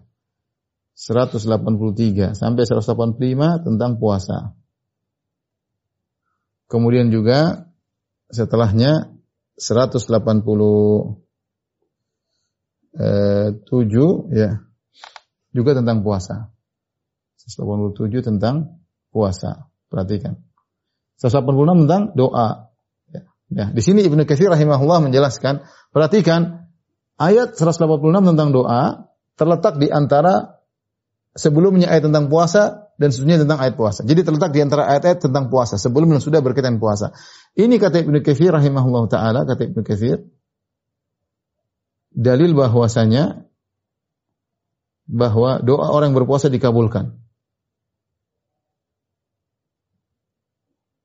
183 sampai 185 tentang puasa. Kemudian juga setelahnya 187 ya juga tentang puasa. 187 tentang puasa. Perhatikan. 186 tentang doa. Ya, ya. Di sini Ibnu Katsir rahimahullah menjelaskan, perhatikan ayat 186 tentang doa terletak di antara sebelumnya ayat tentang puasa dan sesungguhnya tentang ayat puasa. Jadi terletak di antara ayat-ayat tentang puasa sebelum dan sudah berkaitan puasa. Ini kata Ibnu Katsir rahimahullah taala kata Ibnu Katsir dalil bahwasanya bahwa doa orang berpuasa dikabulkan.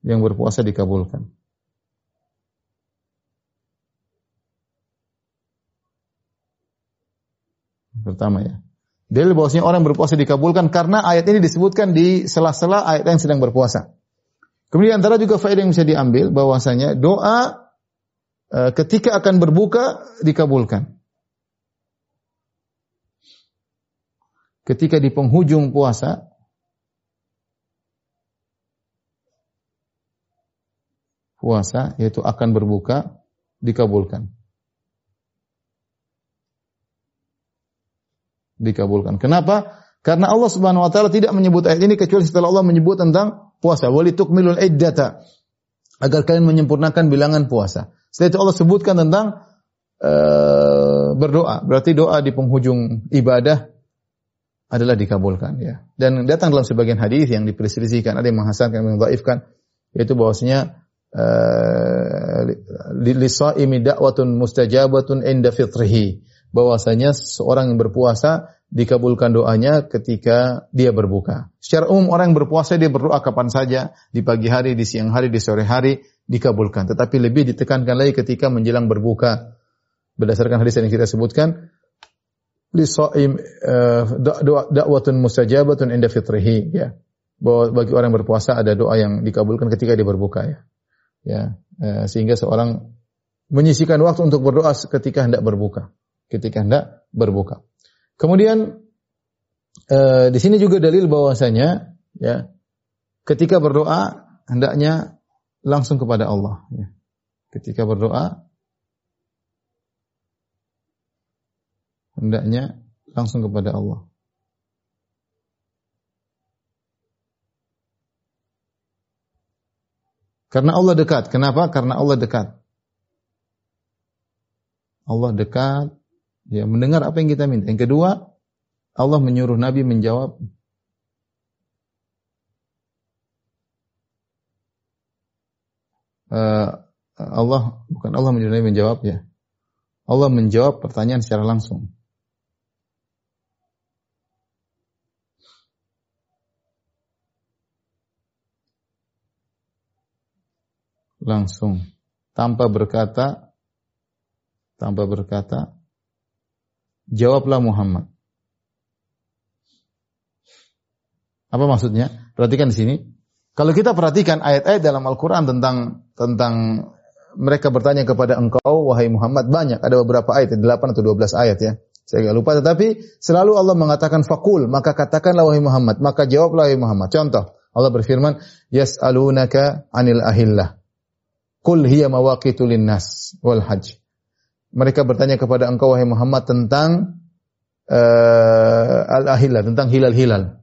Yang berpuasa dikabulkan. Pertama ya. Dalil bahwasanya orang berpuasa dikabulkan karena ayat ini disebutkan di sela-sela ayat yang sedang berpuasa. Kemudian antara juga faedah yang bisa diambil bahwasanya doa uh, ketika akan berbuka dikabulkan. Ketika di penghujung puasa puasa yaitu akan berbuka dikabulkan. Dikabulkan. Kenapa? Karena Allah Subhanahu wa taala tidak menyebut ayat ini kecuali setelah Allah menyebut tentang puasa. Walitukmilul iddata. Agar kalian menyempurnakan bilangan puasa. Setelah itu Allah sebutkan tentang uh, berdoa. Berarti doa di penghujung ibadah adalah dikabulkan ya. Dan datang dalam sebagian hadis yang diperselisihkan, ada yang menghasankan, yang mendhaifkan yaitu bahwasanya uh, lisaimi da'watun mustajabatun inda fitrihi bahwasanya seorang yang berpuasa dikabulkan doanya ketika dia berbuka. Secara umum orang yang berpuasa dia berdoa kapan saja, di pagi hari, di siang hari, di sore hari dikabulkan. Tetapi lebih ditekankan lagi ketika menjelang berbuka. Berdasarkan hadis yang kita sebutkan, lisaim uh, da'watun mustajabatun inda fitrihi ya. Bahwa bagi orang yang berpuasa ada doa yang dikabulkan ketika dia berbuka ya. Ya, uh, sehingga seorang menyisikan waktu untuk berdoa ketika hendak berbuka. Ketika hendak berbuka. Kemudian uh, di sini juga dalil bahwasanya ya ketika berdoa hendaknya langsung kepada Allah ya. Ketika berdoa hendaknya langsung kepada Allah. Karena Allah dekat. Kenapa? Karena Allah dekat. Allah dekat, ya mendengar apa yang kita minta. Yang kedua, Allah menyuruh Nabi menjawab uh, Allah bukan Allah menyuruh Nabi menjawab ya. Allah menjawab pertanyaan secara langsung. Langsung tanpa berkata tanpa berkata jawablah Muhammad. Apa maksudnya? Perhatikan di sini. Kalau kita perhatikan ayat-ayat dalam Al-Qur'an tentang tentang mereka bertanya kepada engkau wahai Muhammad banyak ada beberapa ayat 8 atau 12 ayat ya. Saya nggak lupa tetapi selalu Allah mengatakan fakul maka katakanlah wahai Muhammad maka jawablah wahai Muhammad. Contoh Allah berfirman yas'alunaka anil ahillah. Qul hiya mawaqitu linnas wal hajj. Mereka bertanya kepada engkau wahai Muhammad tentang uh, al-ahillah, tentang hilal-hilal.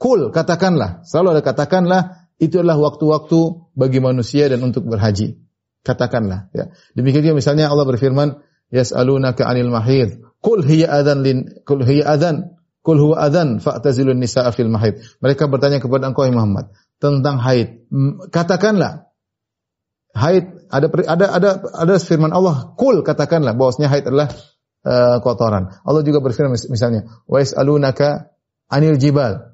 Kul katakanlah, selalu ada katakanlah itu adalah waktu-waktu bagi manusia dan untuk berhaji. Katakanlah ya. Demikian juga misalnya Allah berfirman yas'alunaka 'anil mahid. Qul hiya adzan lin qul hiya adzan Qul huwa adzan fa'tazilun nisaa fil mahid. Mereka bertanya kepada engkau Muhammad tentang haid. Katakanlah haid ada ada ada ada firman Allah kul katakanlah bahwasanya haid adalah uh, kotoran. Allah juga berfirman misalnya wa yasalunaka anil jibal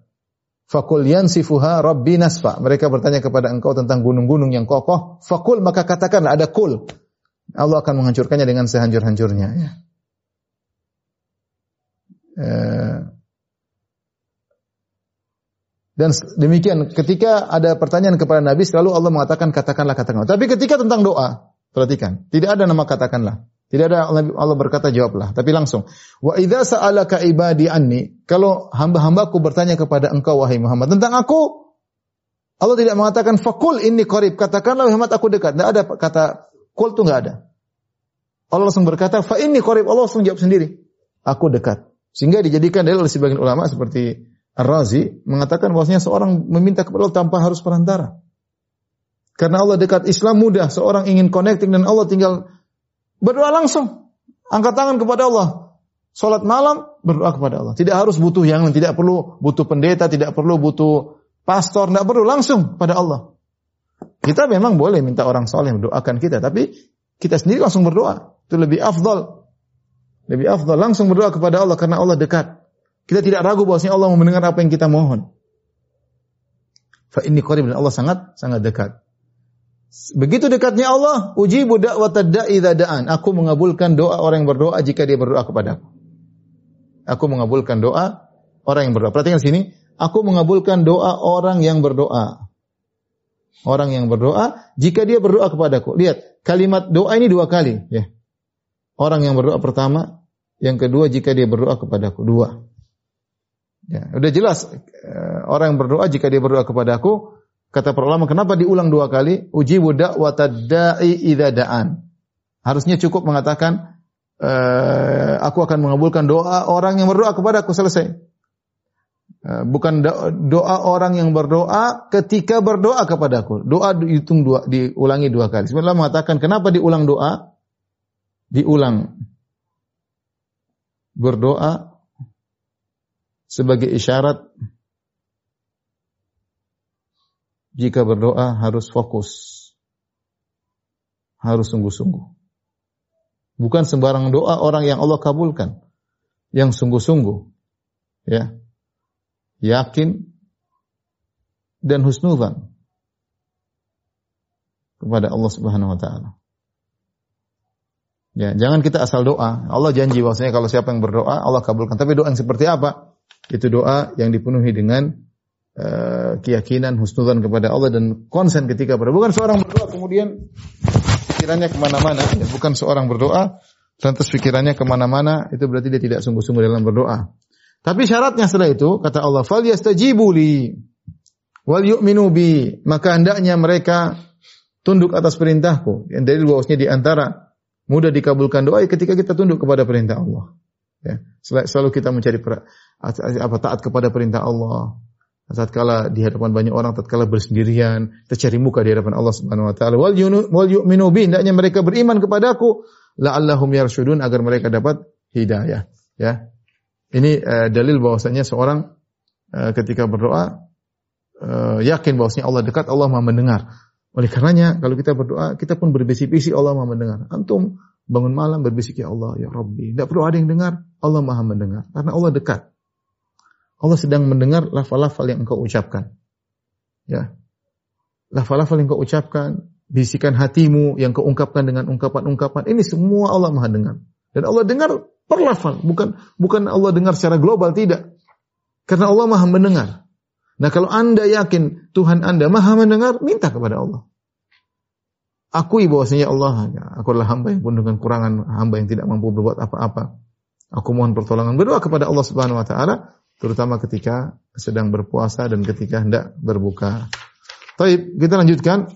fakul yansifuha rabbi nasfa. Mereka bertanya kepada engkau tentang gunung-gunung yang kokoh, fakul maka katakanlah ada kul. Allah akan menghancurkannya dengan sehancur-hancurnya ya. Uh, dan demikian ketika ada pertanyaan kepada Nabi selalu Allah mengatakan katakanlah katakanlah. Tapi ketika tentang doa, perhatikan, tidak ada nama katakanlah. Tidak ada Allah berkata jawablah, tapi langsung. Wa idza sa'alaka ibadi anni, kalau hamba-hambaku bertanya kepada engkau wahai Muhammad tentang aku, Allah tidak mengatakan fakul ini qarib, katakanlah Muhammad aku dekat. Tidak ada kata kul itu enggak ada. Allah langsung berkata fa ini qarib, Allah langsung jawab sendiri. Aku dekat. Sehingga dijadikan dalil oleh sebagian ulama seperti Ar-Razi mengatakan bahwasanya seorang meminta kepada Allah tanpa harus perantara. Karena Allah dekat Islam mudah, seorang ingin connecting dan Allah tinggal berdoa langsung. Angkat tangan kepada Allah. Salat malam berdoa kepada Allah. Tidak harus butuh yang tidak perlu butuh pendeta, tidak perlu butuh pastor, tidak perlu langsung pada Allah. Kita memang boleh minta orang soleh mendoakan kita, tapi kita sendiri langsung berdoa. Itu lebih afdal. Lebih afdal langsung berdoa kepada Allah karena Allah dekat. Kita tidak ragu bahwasanya Allah mau mendengar apa yang kita mohon. Fa inni qarib Allah sangat sangat dekat. Begitu dekatnya Allah, uji budak da'i da'an. Aku mengabulkan doa orang yang berdoa jika dia berdoa kepadaku. Aku mengabulkan doa orang yang berdoa. Perhatikan sini, aku mengabulkan doa orang yang berdoa. orang yang berdoa jika dia berdoa kepadaku. Lihat, kalimat doa ini dua kali, ya. Orang yang berdoa pertama, yang kedua jika dia berdoa kepadaku, dua. Ya, udah jelas eh, orang yang berdoa jika dia berdoa kepadaku, kata para ulama kenapa diulang dua kali? Uji budak watadai idza da'an. Harusnya cukup mengatakan uh, aku akan mengabulkan doa orang yang berdoa kepadaku selesai. Uh, bukan doa orang yang berdoa ketika berdoa kepadaku. Doa dihitung dua, diulangi dua kali. Sebenarnya mengatakan kenapa diulang doa? Diulang berdoa sebagai isyarat jika berdoa harus fokus. Harus sungguh-sungguh. Bukan sembarang doa orang yang Allah kabulkan. Yang sungguh-sungguh. Ya. Yakin dan husnudzan kepada Allah Subhanahu wa taala. Ya, jangan kita asal doa. Allah janji bahwasanya kalau siapa yang berdoa, Allah kabulkan. Tapi doa yang seperti apa? Itu doa yang dipenuhi dengan uh, keyakinan, husnudzan kepada Allah dan konsen ketika berdoa. Bukan seorang berdoa kemudian pikirannya ke mana-mana. Ya, bukan seorang berdoa, lantas pikirannya ke mana-mana, itu berarti dia tidak sungguh-sungguh dalam berdoa. Tapi syaratnya setelah itu, kata Allah, fal wal yu'minu bi. Maka hendaknya mereka tunduk atas perintahku. Yang dari bahwasanya di antara mudah dikabulkan doa ketika kita tunduk kepada perintah Allah. Ya, selalu kita mencari apa taat kepada perintah Allah. Saat kala di hadapan banyak orang, tatkala bersendirian, kita cari muka di hadapan Allah Subhanahu wa taala. Wal yu'minu bi, hendaknya mereka beriman kepadaku, la'allahum yarsyudun agar mereka dapat hidayah. Ya. Ini uh, dalil bahwasanya seorang uh, ketika berdoa uh, yakin bahwasanya Allah dekat, Allah Maha mendengar. Oleh karenanya kalau kita berdoa, kita pun berbisik-bisik Allah Maha mendengar. Antum bangun malam berbisik ya Allah, ya Rabbi. Tidak perlu ada yang dengar, Allah Maha mendengar karena Allah dekat. Allah sedang mendengar lafal-lafal yang engkau ucapkan. Ya. Lafal-lafal yang engkau ucapkan, bisikan hatimu yang kau ungkapkan dengan ungkapan-ungkapan, ini semua Allah Maha dengar. Dan Allah dengar per lafal, bukan bukan Allah dengar secara global tidak. Karena Allah Maha mendengar. Nah, kalau Anda yakin Tuhan Anda Maha mendengar, minta kepada Allah. Akui bahwasanya Allah, ya, aku adalah hamba yang penuh dengan kurangan, hamba yang tidak mampu berbuat apa-apa. Aku mohon pertolongan. Berdoa kepada Allah Subhanahu wa taala terutama ketika sedang berpuasa dan ketika hendak berbuka. Baik, kita lanjutkan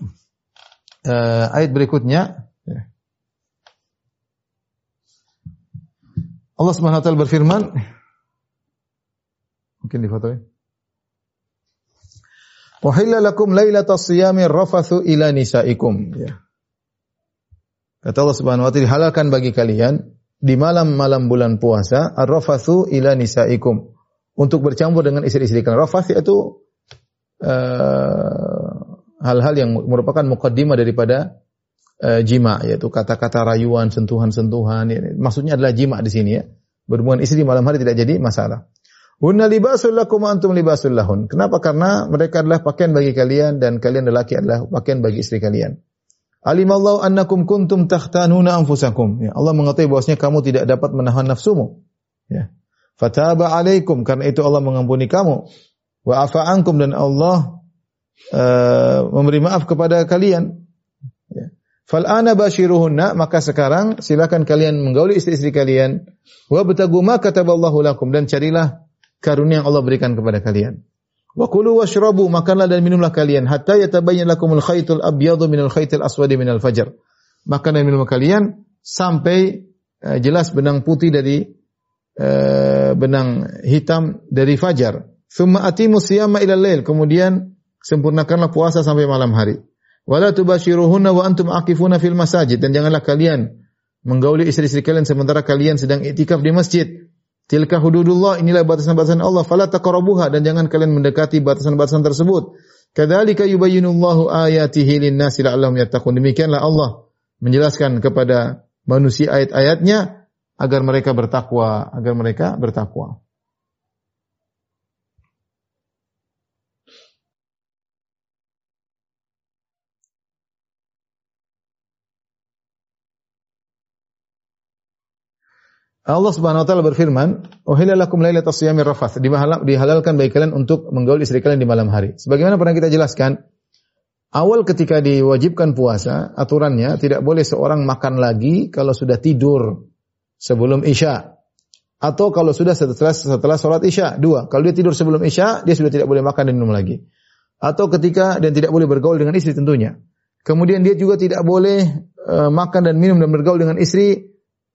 uh, ayat berikutnya. Ya. Allah Subhanahu wa taala berfirman mungkin di foto ya. Wahilla lakum lailatas siyami rafathu ila nisaikum. Ya. Kata Allah Subhanahu wa taala halalkan bagi kalian di malam-malam bulan puasa ar-rafathu ila nisaikum untuk bercampur dengan istri-istri kalian. Rafath itu eh, hal-hal uh, yang merupakan mukaddimah daripada uh, jima yaitu kata-kata rayuan, sentuhan-sentuhan. Ya, maksudnya adalah jima di sini ya. Berhubungan istri malam hari tidak jadi masalah. Hunna libasul lakum antum libasul lahun. Kenapa? Karena mereka adalah pakaian bagi kalian dan kalian lelaki adalah pakaian bagi istri kalian. Alimallahu annakum kuntum takhtanuna anfusakum. Ya, Allah mengetahui bahwasanya kamu tidak dapat menahan nafsumu. Ya. Fataba alaikum karena itu Allah mengampuni kamu. Wa afa ankum dan Allah uh, memberi maaf kepada kalian. Ya. Fal ana bashiruhunna maka sekarang silakan kalian menggauli istri-istri kalian wa batagu ma kataballahu lakum dan carilah karunia yang Allah berikan kepada kalian. Wa kulu washrabu makanlah dan minumlah kalian hatta yatabayyana lakumul khaytul abyadu minal khaytil aswadi minal fajr. Makan dan minum kalian sampai uh, jelas benang putih dari uh, benang hitam dari fajar. Thumma atimu siyama ila lail. Kemudian sempurnakanlah puasa sampai malam hari. Wala tubashiruhunna wa antum aqifuna fil masajid dan janganlah kalian menggauli istri-istri kalian sementara kalian sedang itikaf di masjid. Tilka hududullah, inilah batasan-batasan Allah. Fala taqrabuha dan jangan kalian mendekati batasan-batasan tersebut. Kadzalika yubayyinullahu ayatihi lin-nasi la'allahum yattaqun. Demikianlah Allah menjelaskan kepada manusia ayat-ayatnya agar mereka bertakwa, agar mereka bertakwa. Allah Subhanahu wa taala berfirman, "Uhilla lakum lailatas siyamir rafath." Dihalalkan bagi kalian untuk menggaul istri kalian di malam hari. Sebagaimana pernah kita jelaskan, Awal ketika diwajibkan puasa, aturannya tidak boleh seorang makan lagi kalau sudah tidur sebelum Isya. Atau kalau sudah setelah setelah sholat Isya. Dua, kalau dia tidur sebelum Isya, dia sudah tidak boleh makan dan minum lagi. Atau ketika dan tidak boleh bergaul dengan istri tentunya. Kemudian dia juga tidak boleh uh, makan dan minum dan bergaul dengan istri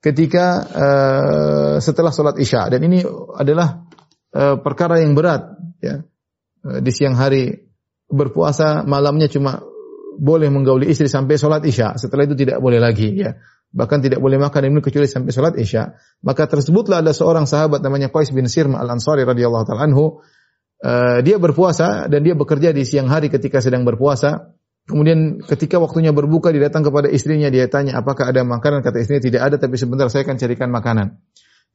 ketika uh, setelah sholat Isya. Dan ini adalah uh, perkara yang berat. Ya. Uh, di siang hari berpuasa malamnya cuma boleh menggauli istri sampai sholat isya. Setelah itu tidak boleh lagi. Ya. Bahkan tidak boleh makan dan minum kecuali sampai sholat isya. Maka tersebutlah ada seorang sahabat namanya Qais bin Sirma al Ansari radhiyallahu taala anhu. Uh, dia berpuasa dan dia bekerja di siang hari ketika sedang berpuasa. Kemudian ketika waktunya berbuka dia datang kepada istrinya dia tanya apakah ada makanan kata istrinya tidak ada tapi sebentar saya akan carikan makanan.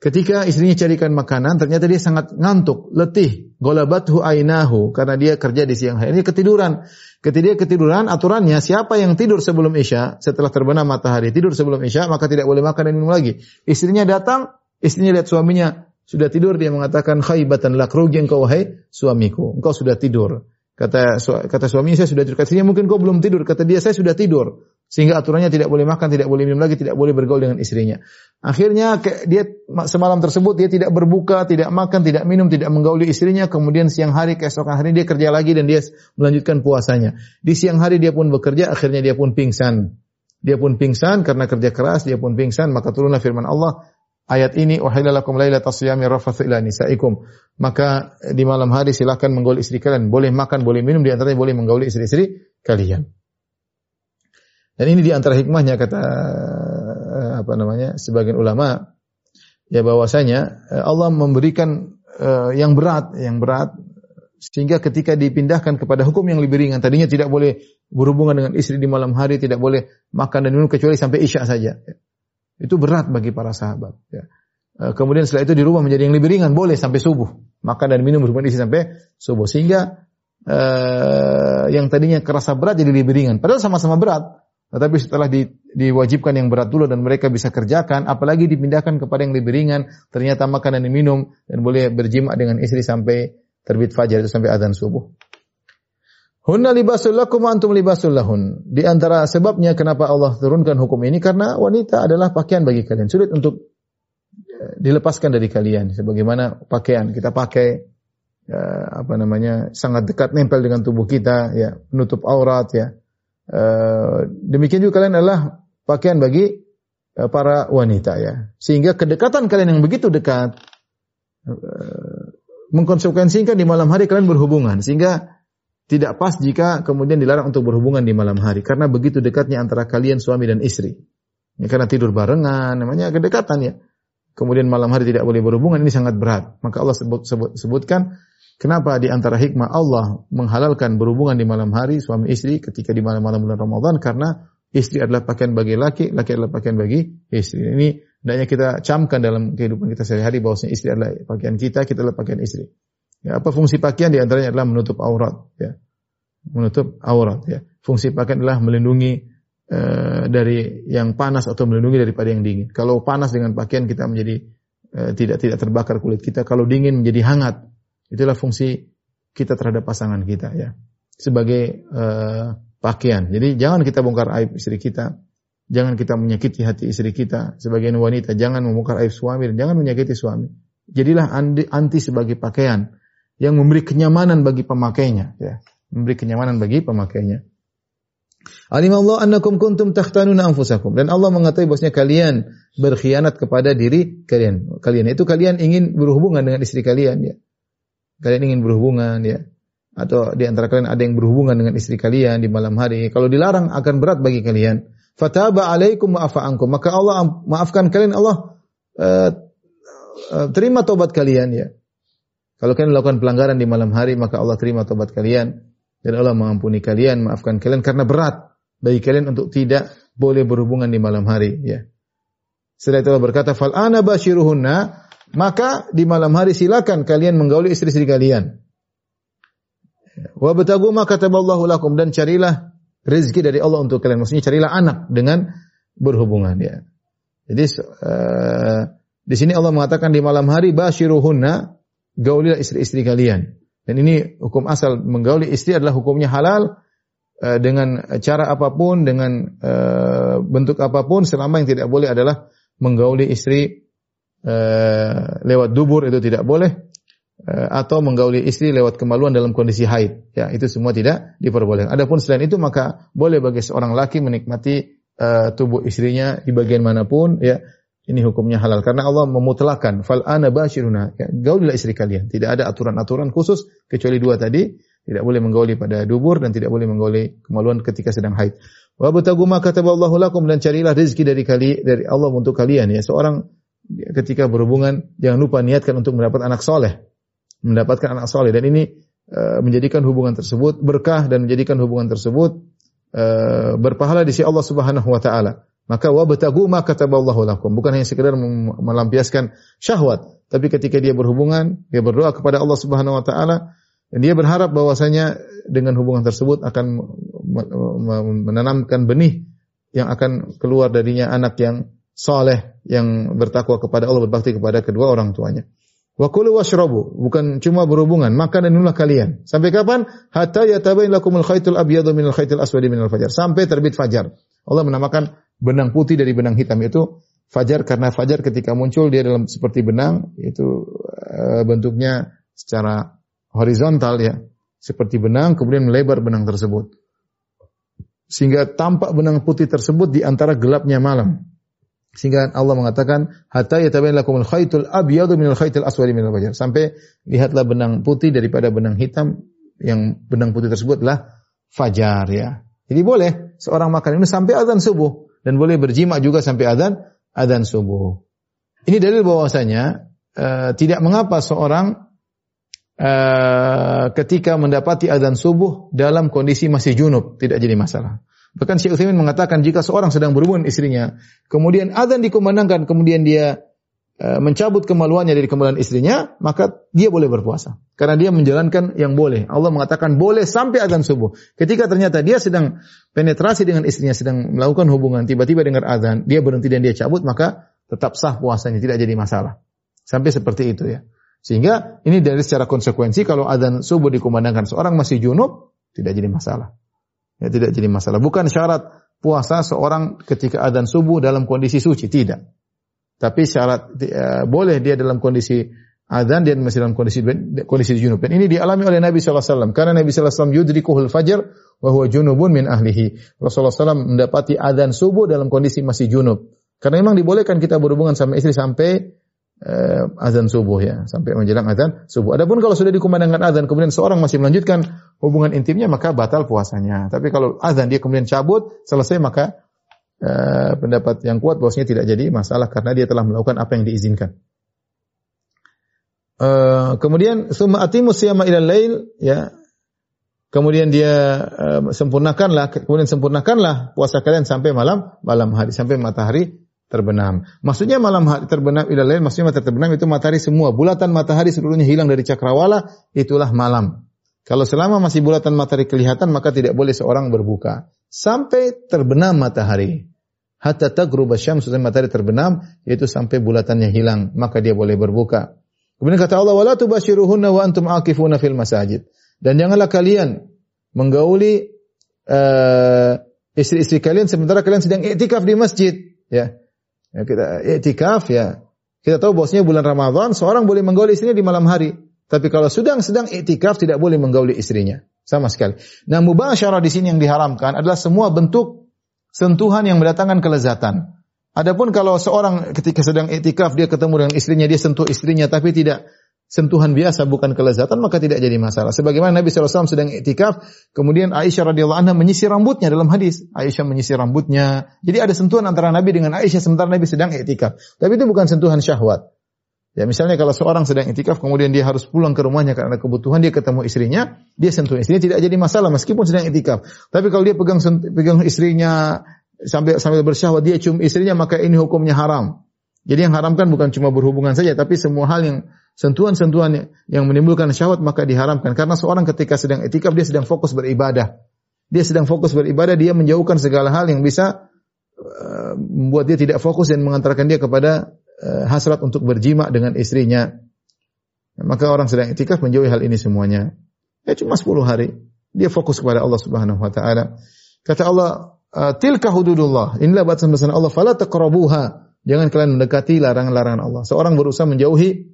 Ketika istrinya carikan makanan, ternyata dia sangat ngantuk, letih, golabathu ainahu karena dia kerja di siang hari. Ini ketiduran. Ketika dia ketiduran, aturannya siapa yang tidur sebelum isya, setelah terbenam matahari, tidur sebelum isya, maka tidak boleh makan dan minum lagi. Istrinya datang, istrinya lihat suaminya sudah tidur, dia mengatakan khaibatan lak rugi engkau wahai suamiku, engkau sudah tidur. Kata kata suaminya saya sudah tidur. Katanya mungkin kau belum tidur. Kata dia saya sudah tidur. Sehingga aturannya tidak boleh makan, tidak boleh minum lagi, tidak boleh bergaul dengan istrinya. Akhirnya dia semalam tersebut dia tidak berbuka, tidak makan, tidak minum, tidak menggauli istrinya. Kemudian siang hari keesokan hari dia kerja lagi dan dia melanjutkan puasanya. Di siang hari dia pun bekerja, akhirnya dia pun pingsan. Dia pun pingsan karena kerja keras, dia pun pingsan. Maka turunlah firman Allah, ayat ini wahilalakum lailatas siyami rafathu ila nisaikum. Maka di malam hari silakan menggauli istri kalian, boleh makan, boleh minum, di antaranya boleh menggauli istri-istri kalian. Dan ini di antara hikmahnya kata eh, apa namanya sebagian ulama ya bahwasanya eh, Allah memberikan uh, yang berat, yang berat sehingga ketika dipindahkan kepada hukum yang lebih ringan tadinya tidak boleh berhubungan dengan istri di malam hari, tidak boleh makan dan minum kecuali sampai isya saja. Itu berat bagi para sahabat. Ya. Kemudian setelah itu dirubah menjadi yang lebih ringan, boleh sampai subuh. Makan dan minum berhubungan istri sampai subuh. Sehingga uh, yang tadinya kerasa berat jadi lebih ringan. Padahal sama-sama berat. Tetapi setelah di, diwajibkan yang berat dulu dan mereka bisa kerjakan, apalagi dipindahkan kepada yang lebih ringan, ternyata makan dan minum dan boleh berjima dengan istri sampai terbit fajar itu sampai adzan subuh. Hunna libasul lakum antum libasul lahun. Di antara sebabnya kenapa Allah turunkan hukum ini karena wanita adalah pakaian bagi kalian. Sulit untuk eh, dilepaskan dari kalian sebagaimana pakaian kita pakai ya, apa namanya sangat dekat nempel dengan tubuh kita ya menutup aurat ya Eh, demikian juga kalian adalah pakaian bagi uh, para wanita ya. Sehingga kedekatan kalian yang begitu dekat uh, mengkonsekuensikan di malam hari kalian berhubungan sehingga tidak pas jika kemudian dilarang untuk berhubungan di malam hari karena begitu dekatnya antara kalian suami dan istri. Ya, karena tidur barengan namanya kedekatan ya. Kemudian malam hari tidak boleh berhubungan ini sangat berat. Maka Allah sebut, sebut sebutkan Kenapa di antara hikmah Allah menghalalkan berhubungan di malam hari suami istri ketika di malam-malam bulan Ramadan karena istri adalah pakaian bagi laki, laki adalah pakaian bagi istri. Ini hendaknya kita camkan dalam kehidupan kita sehari-hari bahwasanya istri adalah pakaian kita, kita adalah pakaian istri. Ya, apa fungsi pakaian di antaranya adalah menutup aurat, ya. Menutup aurat, ya. Fungsi pakaian adalah melindungi uh, dari yang panas atau melindungi daripada yang dingin. Kalau panas dengan pakaian kita menjadi uh, tidak tidak terbakar kulit kita, kalau dingin menjadi hangat Itulah fungsi kita terhadap pasangan kita ya. Sebagai uh, pakaian. Jadi jangan kita bongkar aib istri kita. Jangan kita menyakiti hati istri kita. Sebagian wanita jangan membongkar aib suami dan jangan menyakiti suami. Jadilah anti sebagai pakaian yang memberi kenyamanan bagi pemakainya ya. Memberi kenyamanan bagi pemakainya. Alim Allah annakum kuntum takhtanuna anfusakum. Dan Allah mengetahui bahwasanya kalian berkhianat kepada diri kalian. Kalian itu kalian ingin berhubungan dengan istri kalian ya. Kalian ingin berhubungan ya. Atau di antara kalian ada yang berhubungan dengan istri kalian di malam hari. Kalau dilarang akan berat bagi kalian. Fataba alaikum ankum. Maka Allah maafkan kalian Allah uh, uh, terima tobat kalian ya kalau kalian melakukan pelanggaran di malam hari maka Allah terima tobat kalian dan Allah mengampuni kalian maafkan kalian karena berat bagi kalian untuk tidak boleh berhubungan di malam hari ya setelah itu Allah berkata fal ana basyiruhunna maka di malam hari silakan kalian menggauli istri-istri kalian. Wa batagu ma kataballahu lakum dan carilah rezeki dari Allah untuk kalian. Maksudnya carilah anak dengan berhubungan ya. Jadi uh, di sini Allah mengatakan di malam hari basyiruhunna gaulilah istri-istri kalian. Dan ini hukum asal menggauli istri adalah hukumnya halal uh, dengan cara apa pun, dengan uh, bentuk apa pun, selama yang tidak boleh adalah menggauli istri uh, lewat dubur itu tidak boleh atau menggauli istri lewat kemaluan dalam kondisi haid. Ya, itu semua tidak diperbolehkan. Adapun selain itu maka boleh bagi seorang laki menikmati uh, tubuh istrinya di bagian mana pun ya ini hukumnya halal. Karena Allah memutlakan fal ana bashiruna. Ya, gaulilah istri kalian. Tidak ada aturan-aturan khusus kecuali dua tadi. Tidak boleh menggauli pada dubur dan tidak boleh menggauli kemaluan ketika sedang haid. Wa batagu ma kataballahu lakum dan carilah rezeki dari kali dari Allah untuk kalian. Ya seorang ketika berhubungan jangan lupa niatkan untuk mendapat anak soleh. Mendapatkan anak soleh. Dan ini uh, menjadikan hubungan tersebut berkah dan menjadikan hubungan tersebut uh, berpahala di sisi Allah Subhanahu wa taala maka wabtagu ma kataballahu lakum. Bukan hanya sekedar melampiaskan syahwat, tapi ketika dia berhubungan, dia berdoa kepada Allah Subhanahu wa taala dia berharap bahwasanya dengan hubungan tersebut akan menanamkan benih yang akan keluar darinya anak yang soleh, yang bertakwa kepada Allah, berbakti kepada kedua orang tuanya. Wa kulu washrabu, bukan cuma berhubungan, makan dan minumlah kalian. Sampai kapan? Hatta yatabayyana lakumul khaytul abyadu minal khaytil aswadi minal fajar. Sampai terbit fajar. Allah menamakan benang putih dari benang hitam itu fajar karena fajar ketika muncul dia dalam seperti benang itu e, bentuknya secara horizontal ya seperti benang kemudian melebar benang tersebut. Sehingga tampak benang putih tersebut di antara gelapnya malam. Sehingga Allah mengatakan hatta yatabayyana lakumul khaytul abyadu minal khaytil aswadi minal fajar. Sampai lihatlah benang putih daripada benang hitam yang benang putih tersebut adalah fajar ya. Jadi boleh seorang makan ini sampai azan subuh dan boleh berjima juga sampai adzan adzan subuh. Ini dalil bahwasanya uh, tidak mengapa seorang uh, ketika mendapati adzan subuh dalam kondisi masih junub tidak jadi masalah. Bahkan Syekh Utsaimin mengatakan jika seorang sedang berhubungan istrinya, kemudian adzan dikumandangkan, kemudian dia mencabut kemaluannya dari kemaluan istrinya, maka dia boleh berpuasa. Karena dia menjalankan yang boleh. Allah mengatakan boleh sampai azan subuh. Ketika ternyata dia sedang penetrasi dengan istrinya, sedang melakukan hubungan, tiba-tiba dengar azan, dia berhenti dan dia cabut, maka tetap sah puasanya, tidak jadi masalah. Sampai seperti itu ya. Sehingga ini dari secara konsekuensi kalau azan subuh dikumandangkan seorang masih junub, tidak jadi masalah. Ya, tidak jadi masalah. Bukan syarat puasa seorang ketika azan subuh dalam kondisi suci, tidak. Tapi syarat uh, boleh dia dalam kondisi adzan dia masih dalam kondisi kondisi junub. Dan ini dialami oleh Nabi sallallahu alaihi wasallam karena Nabi sallallahu alaihi wasallam yudrikuhul fajr wa huwa junubun min ahlihi. Rasulullah SAW mendapati adzan subuh dalam kondisi masih junub. Karena memang dibolehkan kita berhubungan sama istri sampai uh, azan subuh ya, sampai menjelang azan subuh. Adapun kalau sudah dikumandangkan azan kemudian seorang masih melanjutkan hubungan intimnya maka batal puasanya. Tapi kalau azan dia kemudian cabut selesai maka uh, pendapat yang kuat bahwasanya tidak jadi masalah karena dia telah melakukan apa yang diizinkan. Uh, kemudian summa atimus siyama ilal lail ya. Kemudian dia uh, sempurnakanlah kemudian sempurnakanlah puasa kalian sampai malam malam hari sampai matahari terbenam. Maksudnya malam hari terbenam ilal lail maksudnya matahari terbenam itu matahari semua. Bulatan matahari seluruhnya hilang dari cakrawala itulah malam. Kalau selama masih bulatan matahari kelihatan maka tidak boleh seorang berbuka sampai terbenam matahari hatta taghruba syamsu sampai matahari terbenam yaitu sampai bulatannya hilang maka dia boleh berbuka. Kemudian kata Allah wala tubashiruhunna wa antum aqifuna fil masajid. Dan janganlah kalian menggauli uh, istri-istri kalian sementara kalian sedang iktikaf di masjid ya. ya kita iktikaf ya. Kita tahu bosnya bulan Ramadan seorang boleh menggauli istrinya di malam hari. Tapi kalau sedang sedang iktikaf tidak boleh menggauli istrinya sama sekali. Nah, mubasyarah di sini yang diharamkan adalah semua bentuk sentuhan yang mendatangkan kelezatan. Adapun kalau seorang ketika sedang itikaf dia ketemu dengan istrinya dia sentuh istrinya tapi tidak sentuhan biasa bukan kelezatan maka tidak jadi masalah. Sebagaimana Nabi SAW sedang itikaf, kemudian Aisyah radhiyallahu anha menyisir rambutnya dalam hadis. Aisyah menyisir rambutnya. Jadi ada sentuhan antara Nabi dengan Aisyah sementara Nabi sedang itikaf. Tapi itu bukan sentuhan syahwat. Ya misalnya kalau seorang sedang itikaf kemudian dia harus pulang ke rumahnya karena kebutuhan dia ketemu istrinya, dia sentuh istrinya tidak jadi masalah meskipun sedang itikaf. Tapi kalau dia pegang pegang istrinya sambil sambil bersyahwat dia cium istrinya maka ini hukumnya haram. Jadi yang haramkan bukan cuma berhubungan saja tapi semua hal yang sentuhan-sentuhan yang menimbulkan syahwat maka diharamkan karena seorang ketika sedang itikaf dia sedang fokus beribadah. Dia sedang fokus beribadah, dia menjauhkan segala hal yang bisa uh, membuat dia tidak fokus dan mengantarkan dia kepada hasrat untuk berjima dengan istrinya. Maka orang sedang itikaf menjauhi hal ini semuanya. Ya cuma 10 hari. Dia fokus kepada Allah Subhanahu wa taala. Kata Allah, ah, "Tilka hududullah." Inilah batasan-batasan Allah, fala taqrabuha. Jangan kalian mendekati larangan-larangan Allah. Seorang berusaha menjauhi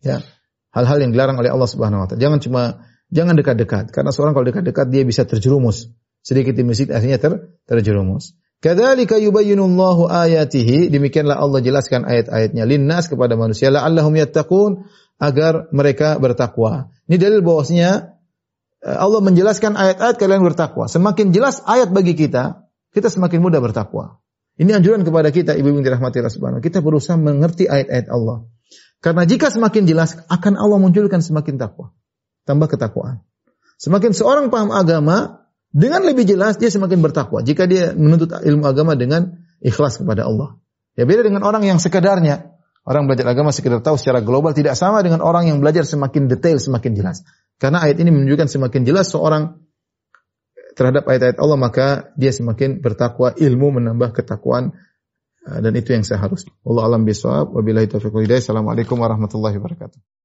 ya hal-hal yang dilarang oleh Allah Subhanahu wa taala. Jangan cuma jangan dekat-dekat karena seorang kalau dekat-dekat dia bisa terjerumus. Sedikit di masjid akhirnya ter, terjerumus. Kadzalika yubayyinullahu ayatihi, demikianlah Allah jelaskan ayat-ayatnya linnas kepada manusia la'allahum yattaqun agar mereka bertakwa. Ini dalil bahwasanya eh, Allah menjelaskan ayat-ayat kalian bertakwa. Semakin jelas ayat bagi kita, kita semakin mudah bertakwa. Ini anjuran kepada kita, ibu-ibu dirahmati Allah. Kita berusaha mengerti ayat-ayat Allah. Karena jika semakin jelas, akan Allah munculkan semakin takwa. Tambah ketakwaan. Semakin seorang paham agama, dengan lebih jelas dia semakin bertakwa. Jika dia menuntut ilmu agama dengan ikhlas kepada Allah. Ya beda dengan orang yang sekedarnya. Orang belajar agama sekedar tahu secara global tidak sama dengan orang yang belajar semakin detail, semakin jelas. Karena ayat ini menunjukkan semakin jelas seorang terhadap ayat-ayat Allah maka dia semakin bertakwa, ilmu menambah ketakwaan dan itu yang seharusnya. Allah alam bisawab. Wabillahi taufiq Assalamualaikum warahmatullahi wabarakatuh.